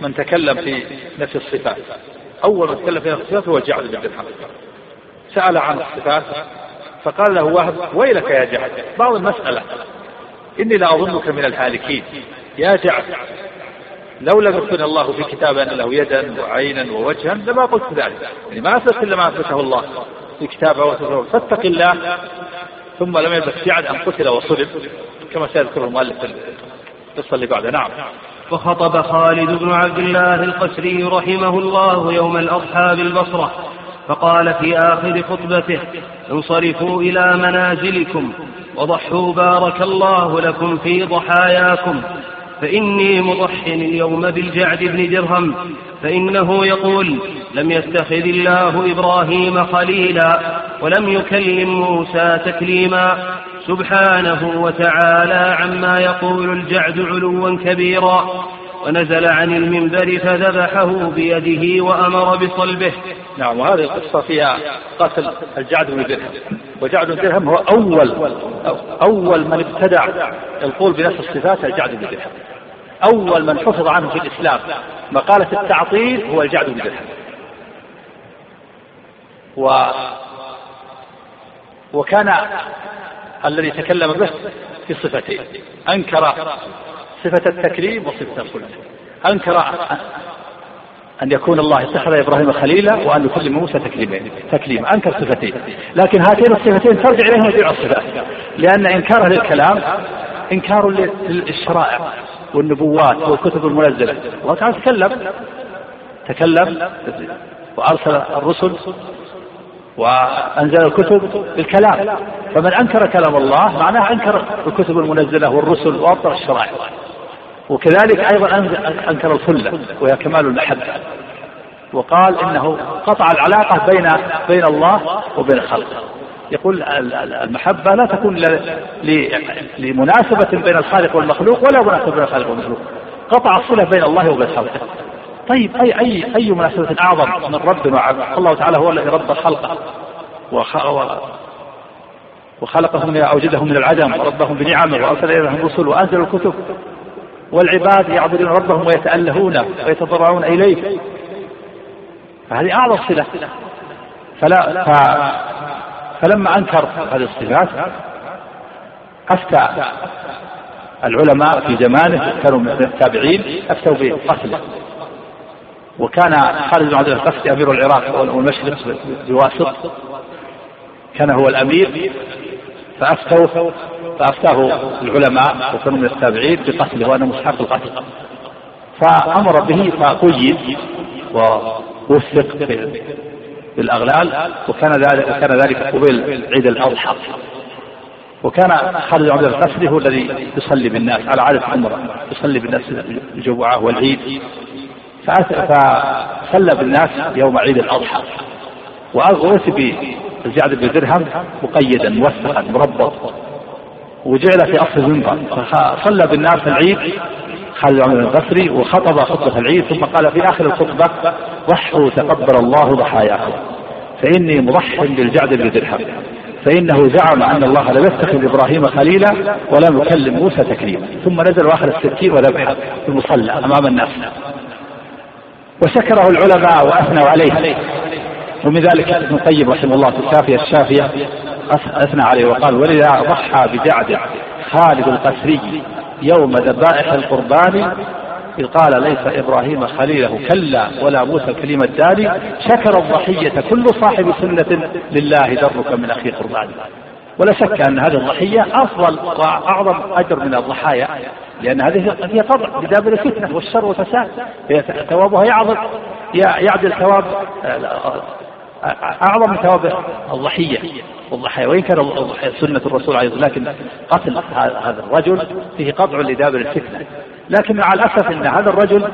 من تكلم في نفس الصفات. أول من تكلم في نفس الصفات هو جعد بن درهم. سأل عن الصفات فقال له وهب ويلك يا جعد؟ بعض المسألة. إني لأظنك من الهالكين. يا جعد لو لم يكن الله في كتابه أن له يدا وعينا ووجها لما قلت ذلك. يعني ما أثبت إلا ما أثبته الله في كتابه فاتق الله. ثم لم يلبث جعد أن قتل وصلب كما سيذكر المؤلف القصة اللي بعدها. نعم. وخطب خالد بن عبد الله القسري رحمه الله يوم الأضحى بالبصرة. فقال في آخر خطبته انصرفوا إلى منازلكم وضحوا بارك الله لكم في ضحاياكم فإني مضح اليوم بالجعد بن درهم فإنه يقول لم يتخذ الله إبراهيم خليلا ولم يكلم موسى تكليما. سبحانه وتعالى عما يقول الجعد علوا كبيرا. ونزل عن المنبر فذبحه بيده وأمر بصلبه. نعم وهذه القصة فيها قتل الجعد بن درهم. وجعد بن درهم هو أول أول من ابتدع القول بنفس الصفات الجعد بن درهم. أول من حفظ عنه في الإسلام. مقالة التعطيل هو الجعد بن درهم. و وكان الذي تكلم به في صفتين. أنكر صفة التكليم وصفة الخلد أنكر أن يكون الله اتخذ إبراهيم خليلا وأن يكلم موسى تكليمين؟ تكليما أنكر صفتين. لكن هاتين الصفتين ترجع إليهما جميع الصفات. لأن إنكاره للكلام إنكار للشرائع والنبوات والكتب المنزلة. الله تعالى تكلم تكلم وأرسل الرسل وأنزل الكتب بالكلام. فمن أنكر كلام الله معناه أنكر الكتب المنزلة والرسل وأبطل الشرائع. وكذلك أيضا أنكر الخلة وهي كمال المحبة وقال إنه قطع العلاقة بين بين الله وبين خلقه. يقول المحبة لا تكون لمناسبة بين الخالق والمخلوق ولا مناسبة بين الخالق والمخلوق. قطع الصلة بين الله وبين خلقه. طيب أي أي أي مناسبة أعظم من رب وعبد؟ الله تعالى هو الذي رب خلقه. وخلقهم من أوجدهم من العدم وربهم بنعمه وأرسل إليهم رسل وأنزل الكتب. والعباد يعبدون ربهم ويتألهون ويتضرعون إليه. فهذه أعظم صلة فلا ف... فلما أنكر هذه الصفات أفتى العلماء في زمانه كانوا من التابعين أفتوا بقتله. وكان خالد بن عبد القسطي أمير العراق والمشرق بواسط كان هو الأمير فأفتوه فأفتاه العلماء وكانوا من التابعين بقتله وأنه مستحق القتل. فأمر به فقيد ووثق بالأغلال وكان ذلك وكان ذلك قبيل عيد الأضحى. وكان خالد عبد القسري هو الذي يصلي بالناس على عادة عمره يصلي بالناس الجمعة والعيد. فصلى بالناس يوم عيد الأضحى. وأتي بالجعد بن درهم مقيدا موثقا مربط. وجعل في أصل المنبر. فصلى بالناس العيد خالد بن القسري وخطب خطبة العيد ثم قال في آخر الخطبة ضحوا تقبل الله ضحاياكم فإني مضح بالجعد بن درهم فإنه زعم أن الله لم يتخذ إبراهيم خليلا ولم يكلم موسى تكليما. ثم نزل واخر الستين وذبح في المصلى أمام الناس. وشكره العلماء وأثنوا عليه. ومن ذلك ابن القيم رحمه الله في الشافية الشافية. أثنى عليه وقال ولذا ضحى بجعد خالد القسري يوم ذبائح القربان إذ قال ليس إبراهيم خليله كلا ولا موسى الكليم الداني شكر الضحية كل صاحب سنة لله درك من أخي قربان. ولا شك أن هذه الضحية أفضل وأعظم أجر من الضحايا لأن هذه هي طبع بدابر الفتنة والشر والفساد. ثوابها يعظم يعدل ثواب أعظم من ثواب الضحية. والضحايا وإن كان سنة الرسول عليه الصلاة لكن قتل هذا الرجل فيه قطع لدابر الفتنة. لكن مع الأسف أن هذا الرجل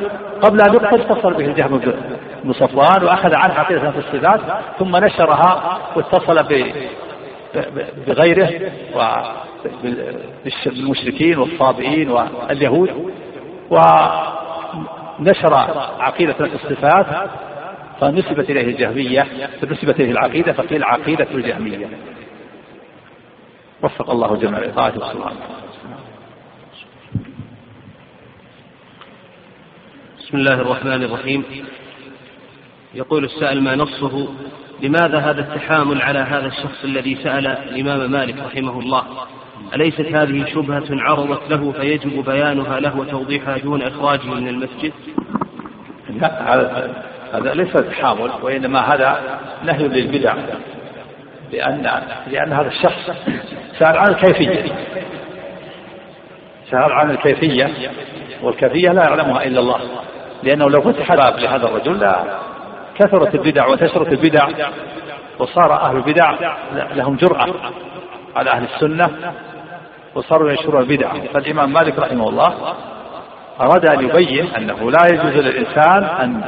قبل أن يقتل اتصل به الجهم بن صفوان وأخذ عنه عقيدة في الصفات ثم نشرها واتصل بغيره بالمشركين والصابئين واليهود ونشر عقيدة الصفات فنسبت إليه الجهمية فنسبت إليه العقيدة فقيل عقيدة الجهمية. وفق الله جميع طاعته سبحانه بسم الله الرحمن الرحيم. يقول السائل ما نصه؟ لماذا هذا التحامل على هذا الشخص الذي سأل الإمام مالك رحمه الله؟ أليست هذه شبهة عرضت له فيجب بيانها له وتوضيحها دون إخراجه من المسجد؟ لا هذا ليس تحامل وإنما هذا نهي للبدع لأن لأن هذا الشخص سأل عن الكيفية. سأل عن الكيفية والكيفية لا يعلمها إلا الله لأنه لو فتح باب لهذا الرجل لا كثرت البدع وكثرت البدع وصار أهل البدع لهم جرأة على أهل السنة وصاروا ينشرون البدع. فالإمام مالك رحمه الله أراد أن يبين أنه لا يجوز للإنسان أن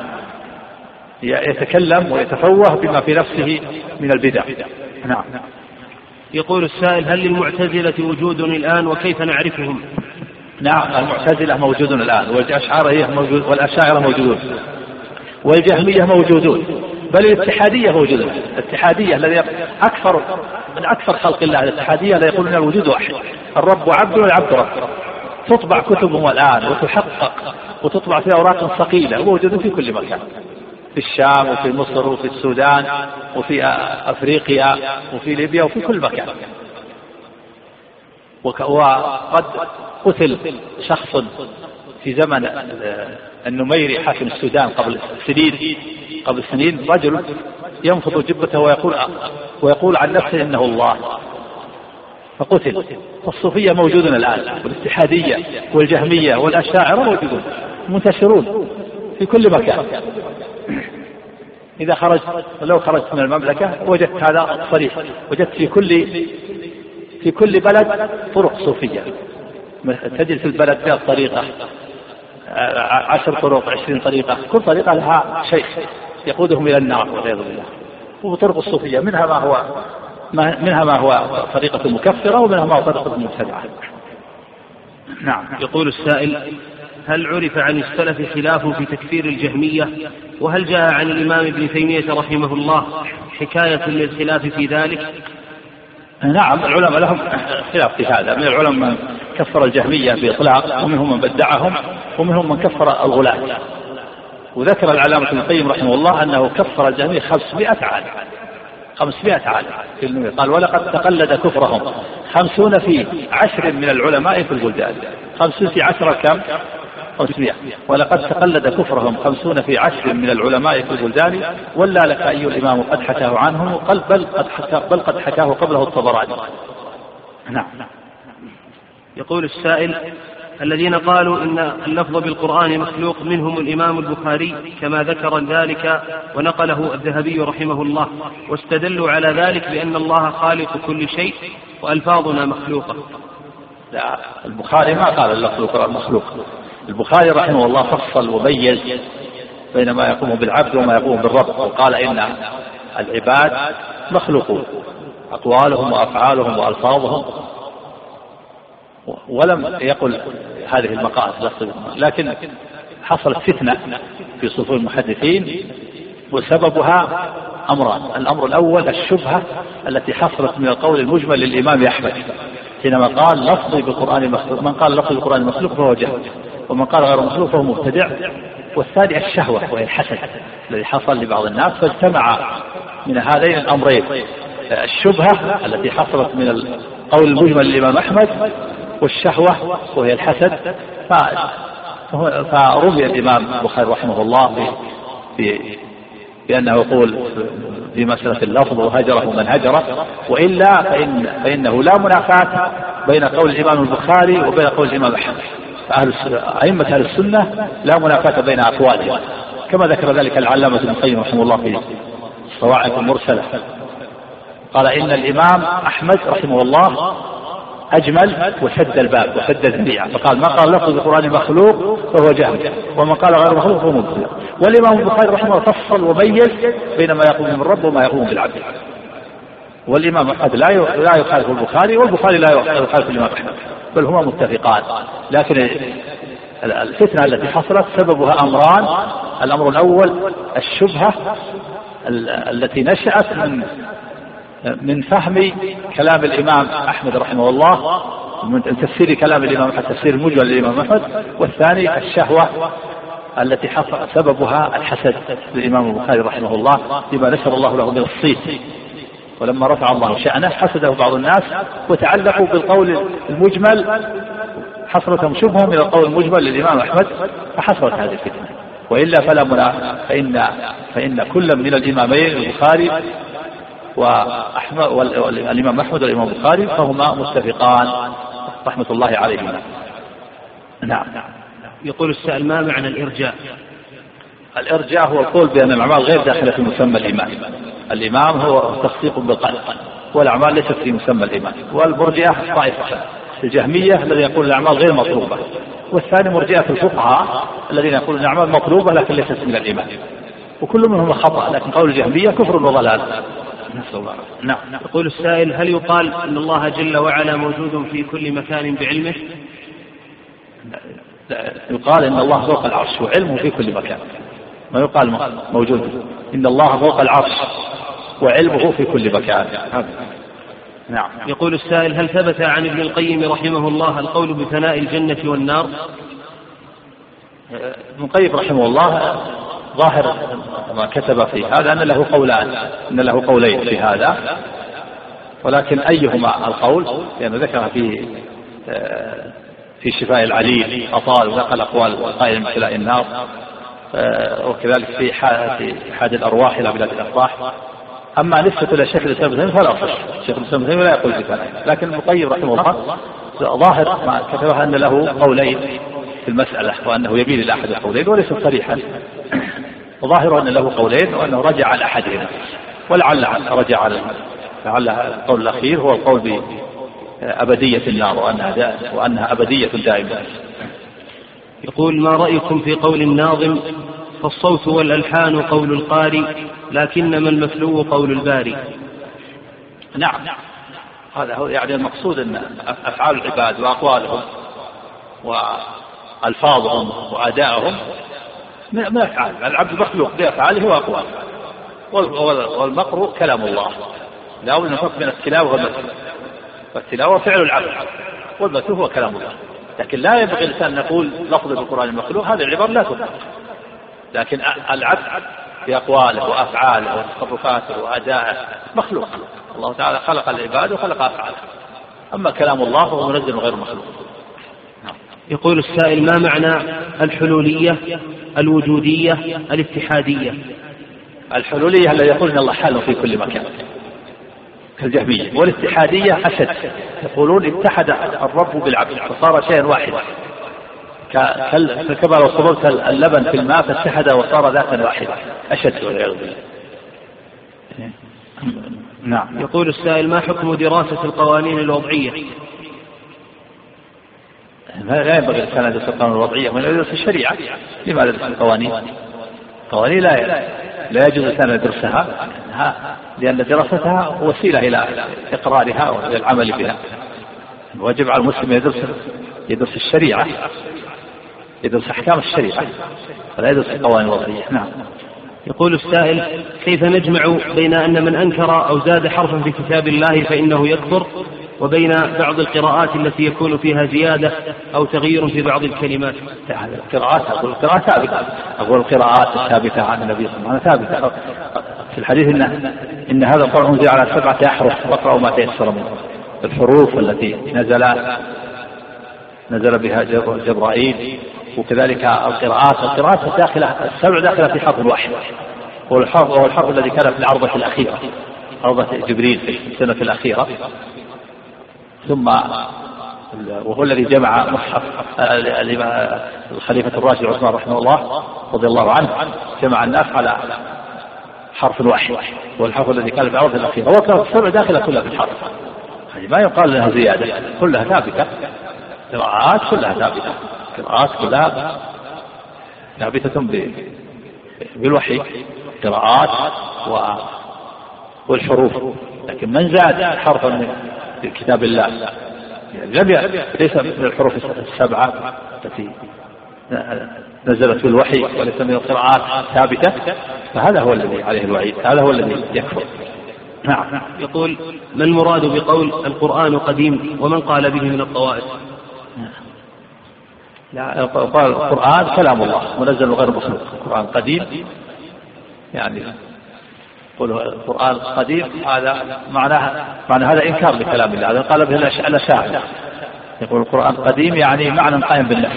يتكلم ويتفوه بما في نفسه من البدع. نعم. يقول السائل هل للمعتزلة وجود الآن وكيف نعرفهم؟ نعم المعتزلة موجودون الآن والأشعار موجود والأشاعرة موجودون والجهمية موجودون بل الاتحادية موجودة. الاتحادية الذي أكثر من أكثر خلق الله الاتحادية لا يقولون الوجود واحد الرب عبد والعبد رب. تطبع كتبهم الآن وتحقق وتطبع في أوراق ثقيلة وموجودة في كل مكان. في الشام وفي مصر وفي السودان وفي أفريقيا وفي ليبيا وفي كل مكان. وقد قتل شخص في زمن النميري حاكم السودان قبل سنين قبل سنين رجل ينفض جبته ويقول ويقول عن نفسه إنه الله. فقتل. فالصوفية موجودون الآن والاتحادية والجهمية والأشاعرة موجودون منتشرون في كل مكان. إذا خرجت لو خرجت من المملكة وجدت هذا صريح. وجدت في كل في كل بلد طرق صوفية. تجد في البلد فيها طريقة عشر طرق عشرين طريقة. كل طريقة لها شيخ يقودهم إلى النار والعياذ بالله. وطرق الصوفية. منها ما هو ما منها ما هو طريقة مكفرة ومنها ما هو طريقة مبتدعة. نعم. يقول السائل هل عرف عن السلف خلاف في تكفير الجهمية؟ وهل جاء عن الإمام ابن تيمية رحمه الله حكاية للخلاف في ذلك؟ نعم العلماء لهم خلاف في هذا. من العلماء من كفر الجهمية بإطلاق ومنهم من بدعهم ومنهم من كفر الغلاة. وذكر العلامة ابن القيم رحمه الله أنه كفر الجهمية 500 عام. 500 عام. قال ولقد تقلد كفرهم خمسون في عشر من العلماء في البلدان خمسون في عشرة كم؟ 500 ولقد تقلد كفرهم خمسون في عشر من العلماء في البلدان ولا لك أي الإمام قد حكاه عنهم بل قد بل قد حكاه قبله الطبراني. نعم. يقول السائل الذين قالوا إن اللفظ بالقرآن مخلوق منهم الإمام البخاري كما ذكر ذلك ونقله الذهبي رحمه الله. واستدلوا على ذلك بأن الله خالق كل شيء وألفاظنا مخلوقة. لا البخاري ما قال اللفظ بالقرآن مخلوق. البخاري رحمه الله فصل وميز بين ما يقوم بالعبد وما يقوم بالرب وقال إن العباد مخلوقون أقوالهم وأفعالهم وألفاظهم. ولم يقل هذه المقالة لكن حصلت فتنة في صفوف المحدثين وسببها أمران. الأمر الأول الشبهة التي حصلت من القول المجمل للإمام أحمد حينما قال لفظي بالقرآن مخلوق من قال لفظي بالقرآن مخلوق فهو جهل. ومن قال غير مخلوق فهو مبتدع. والثاني الشهوة وهي الحسد الذي حصل لبعض الناس فاجتمع من هذين الأمرين. الشبهة التي حصلت من القول المجمل للإمام أحمد والشهوة وهي الحسد. فرمي الإمام البخاري رحمه الله بأنه يقول في مسألة اللفظ وهجره من هجره وإلا فإن فإنه لا منافاة بين قول الإمام البخاري وبين قول الإمام أحمد. أهل أئمة أهل السنة لا منافاة بين أقوالهم. كما ذكر ذلك العلامة ابن القيم رحمه الله في الصواعق المرسلة قال إن الإمام أحمد رحمه الله أجمل وسد الباب وسد الذريعة. فقال ما قال لفظ القرآن مخلوق فهو جهل ومن قال غير مخلوق فهو مبتدع والإمام البخاري رحمه الله فصل وميز بين ما يقوم بالرب وما يقوم بالعبد والإمام أحمد لا لا يخالف البخاري والبخاري لا يخالف الإمام أحمد. بل هما متفقان لكن الفتنة التي حصلت سببها أمران. الأمر الأول الشبهة التي نشأت من من فهم كلام الإمام أحمد رحمه الله من تفسير كلام الإمام أحمد تفسير المجمل للإمام أحمد. والثاني الشهوة التي حصل سببها الحسد للإمام البخاري رحمه الله لما نشر الله له من الصيت. ولما رفع الله شأنه حسده بعض الناس وتعلقوا بالقول المجمل حصلتهم شبهة من القول المجمل للإمام أحمد فحصلت هذه الفتنة. وإلا فلا منا فإن فإن كل من الإمامين البخاري وأحمد والإمام أحمد والإمام البخاري فهما متفقان. رحمة الله عليهما نعم. يقول السائل ما معنى الإرجاء؟ الإرجاء هو القول بأن الأعمال غير داخلة في مسمى الإيمان. الإمام هو تصديق بالقلب والأعمال ليست في مسمى الإيمان والمرجئة طائفة الجهمية الذين يقول الأعمال غير مطلوبة والثاني مرجئة الفقهاء الذين يقولون الأعمال مطلوبة لكن ليست من الإيمان وكل منهم خطأ لكن قول الجهمية كفر وضلال. نسأل الله نعم. يقول السائل هل يقال أن الله جل وعلا موجود في كل مكان بعلمه؟ يقال إن الله فوق العرش وعلمه في كل مكان. ما يقال موجود. إن الله فوق العرش. وعلمه في كل مكان. نعم. يقول السائل هل ثبت عن ابن القيم رحمه الله القول بفناء الجنة والنار؟ ابن القيم رحمه الله ظاهر ما كتب في هذا أن له قولان أن له قولين في هذا. ولكن أيهما القول؟ لأنه ذكر في آه، في شفاء العليل أطال ونقل أقوال قائل من خلاء النار. آه، وكذلك في حاد الأرواح إلى بلاد الأفراح أما نسبة إلى شيخ الإسلام ابن فلا صح شيخ الإسلام ابن لا يقول بذلك لكن ابن القيم رحمه الله ظاهر ما كتبه أن له قولين في المسألة وأنه يميل إلى أحد القولين وليس صريحا. وظاهر أن له قولين وأنه رجع على أحدهما. ولعل رجع على لعل القول الأخير هو القول بأبدية النار وأنها وأنها أبدية دائمة. يقول ما رأيكم في قول الناظم؟ فالصوت والألحان قول القاري لكنما المتلو قول الباري. نعم. هذا هو يعني المقصود أن أفعال العباد وأقوالهم وألفاظهم وأدائهم من أفعال. العبد مخلوق بأفعاله وأقواله. والمقر كلام الله. لا بد نفرق بين التلاوة والمثل والتلاوة فعل العبد والمثل هو كلام الله. لكن لا ينبغي الإنسان أن نقول لفظ القرآن المخلوق هذه العبارة لا تطلق لكن العبد في أقواله وأفعاله وتصرفاته وأدائه. مخلوق. الله تعالى خلق العباد وخلق أفعاله. أما كلام الله فهو منزل غير مخلوق. يقول السائل ما معنى الحلولية الوجودية الاتحادية؟ الحلولية الذي يقول إن الله حال في كل مكان. كالجهمية. والاتحادية أشد. يقولون اتحد الرب بالعبد. فصار شيئا واحدا. كما لو صببت اللبن في الماء فاتحد وصار ذاتا واحدا. أشد والعياذ بالله. نعم. يقول السائل ما حكم دراسة القوانين الوضعية؟ لا ينبغي الإنسان أن يدرس القوانين الوضعية من يدرس الشريعة. لماذا يدرس القوانين؟ القوانين لا لا يجوز الإنسان أن يدرسها لأن دراستها وسيلة إلى إقرارها وإلى العمل بها. وجب على المسلم يدرس يدرس الشريعة. يدرس أحكام الشريعة. فلا يدرس القوانين الوضعية نعم. يقول السائل كيف نجمع بين أن من أنكر أو زاد حرفا في كتاب الله فإنه يكفر وبين بعض القراءات التي يكون فيها زيادة أو تغيير في بعض الكلمات؟ القراءات أقول القراءات ثابتة. أقول القراءات الثابتة عن النبي صلى الله عليه وسلم. ثابتة. في الحديث إن إن هذا القرآن أنزل على سبعة أحرف واقرأوا ما تيسر منه. الحروف التي نزل نزل بها جبرائيل وكذلك القراءات القراءات داخلة السبع داخلة في حرف واحد. هو الحرف هو الحرف الذي كان في العرضة الأخيرة عرضة جبريل في السنة الأخيرة. ثم وهو الذي جمع مصحف الخليفة الراشد عثمان رحمه الله رضي الله عنه جمع الناس على حرف واحد. والحرف الذي كان في العرض الأخيرة. وكانت السبع داخلة كلها في الحرف. هذه ما يقال لها زيادة كلها ثابتة. قراءات كلها ثابتة. قراءات كلها ثابتة بالوحي قراءات والحروف. لكن من زاد حرفا في كتاب الله؟ لم ليس من الحروف السبعة التي نزلت في الوحي وليس من القراءات ثابتة. فهذا هو الذي عليه الوعيد هذا هو الذي يكفر. نعم. يقول ما المراد بقول القرآن قديم ومن قال به من الطوائف؟ قال القرآن كلام الله منزل غير مخلوق القرآن قديم. يعني يقول القرآن قديم هذا معناه معنى هذا إنكار لكلام الله هذا قال به الأشاعرة. يقول القرآن قديم يعني معنى قائم بالنفس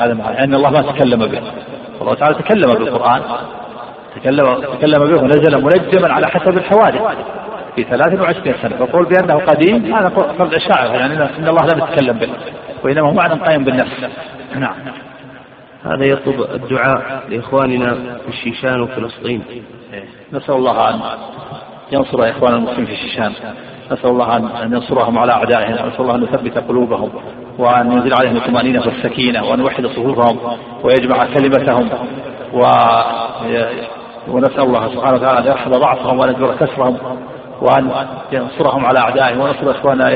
هذا معنى أن الله ما تكلم به. الله تعالى تكلم بالقرآن تكلم تكلم به ونزل منجما على حسب الحوادث في 23 سنة. فقول بأنه قديم هذا قول الأشاعرة يعني أن الله لم يتكلم به وإنما هو معنى قائم بالنفس. نعم. هذا يطلب الدعاء لإخواننا في الشيشان وفلسطين نسأل الله أن ينصر إخوان المسلمين في الشيشان. نسأل الله أن ينصرهم على أعدائهم. نسأل الله أن يثبت قلوبهم وأن ينزل عليهم الطمأنينة والسكينة وأن يوحد صفوفهم ويجمع كلمتهم. و ونسأل الله سبحانه وتعالى أن يرحم ضعفهم وأن يجبر كسرهم. وأن ينصرهم على أعدائهم ونصر إخواننا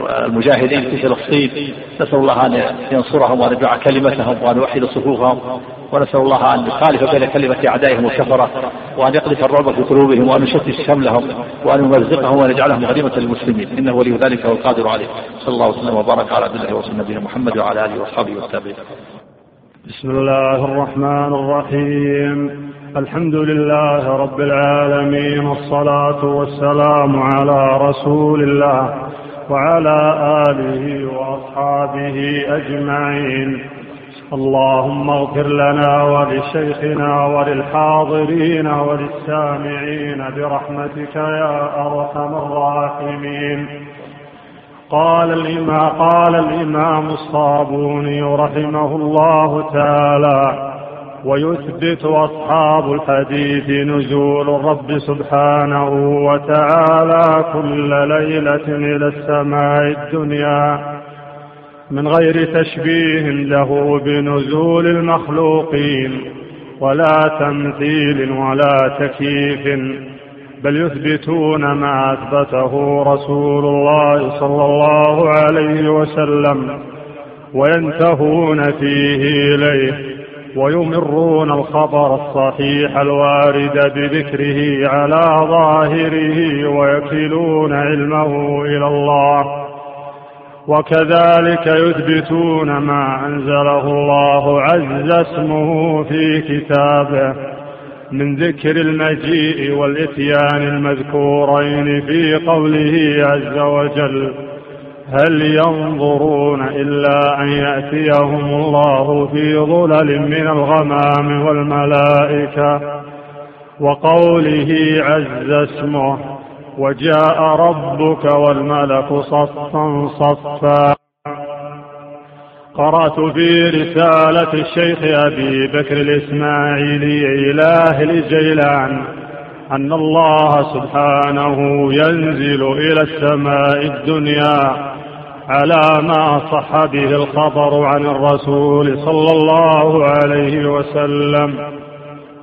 المجاهدين في فلسطين. نسأل الله أن ينصرهم وأن يجمع كلمتهم وأن يوحد صفوفهم. ونسأل الله أن يخالف بين كلمة أعدائهم الكفرة وأن يقذف الرعب في قلوبهم وأن يشتت شملهم وأن يمزقهم وأن يجعلهم غنيمة للمسلمين. إنه ولي ذلك والقادر عليه. صلى الله وسلم وبارك على عبد الله ورسول نبينا محمد وعلى آله وأصحابه والتابعين. بسم الله الرحمن الرحيم. الحمد لله رب العالمين والصلاة والسلام على رسول الله وعلى آله وأصحابه أجمعين. اللهم اغفر لنا ولشيخنا وللحاضرين وللسامعين برحمتك يا أرحم الراحمين. قال الإمام, قال الإمام الصابوني رحمه الله تعالى ويثبت أصحاب الحديث نزول الرب سبحانه وتعالى كل ليلة إلى السماء الدنيا من غير تشبيه له بنزول المخلوقين ولا تمثيل ولا تكييف بل يثبتون ما أثبته رسول الله صلى الله عليه وسلم وينتهون فيه إليه. ويمرون الخبر الصحيح الوارد بذكره على ظاهره ويكلون علمه إلى الله. وكذلك يثبتون ما أنزله الله عز اسمه في كتابه من ذكر المجيء والإتيان المذكورين في قوله عز وجل. هل ينظرون إلا أن يأتيهم الله في ظلل من الغمام والملائكة وقوله عز اسمه وجاء ربك والملك صفا صفا. قرأت في رسالة الشيخ أبي بكر الإسماعيلي إلى أهل الجيلان أن الله سبحانه ينزل إلى السماء الدنيا على ما صح به الخبر عن الرسول صلى الله عليه وسلم.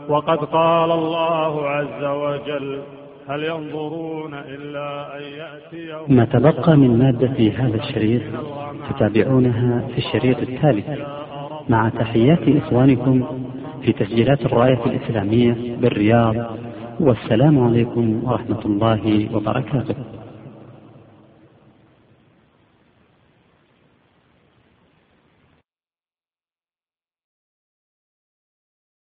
وقد قال الله عز وجل هل ينظرون إلا أن يأتيهم ما تبقى من مادة في هذا الشريط تتابعونها في الشريط التالي مع تحيات إخوانكم في تسجيلات الراية الإسلامية بالرياض. والسلام عليكم ورحمة الله وبركاته.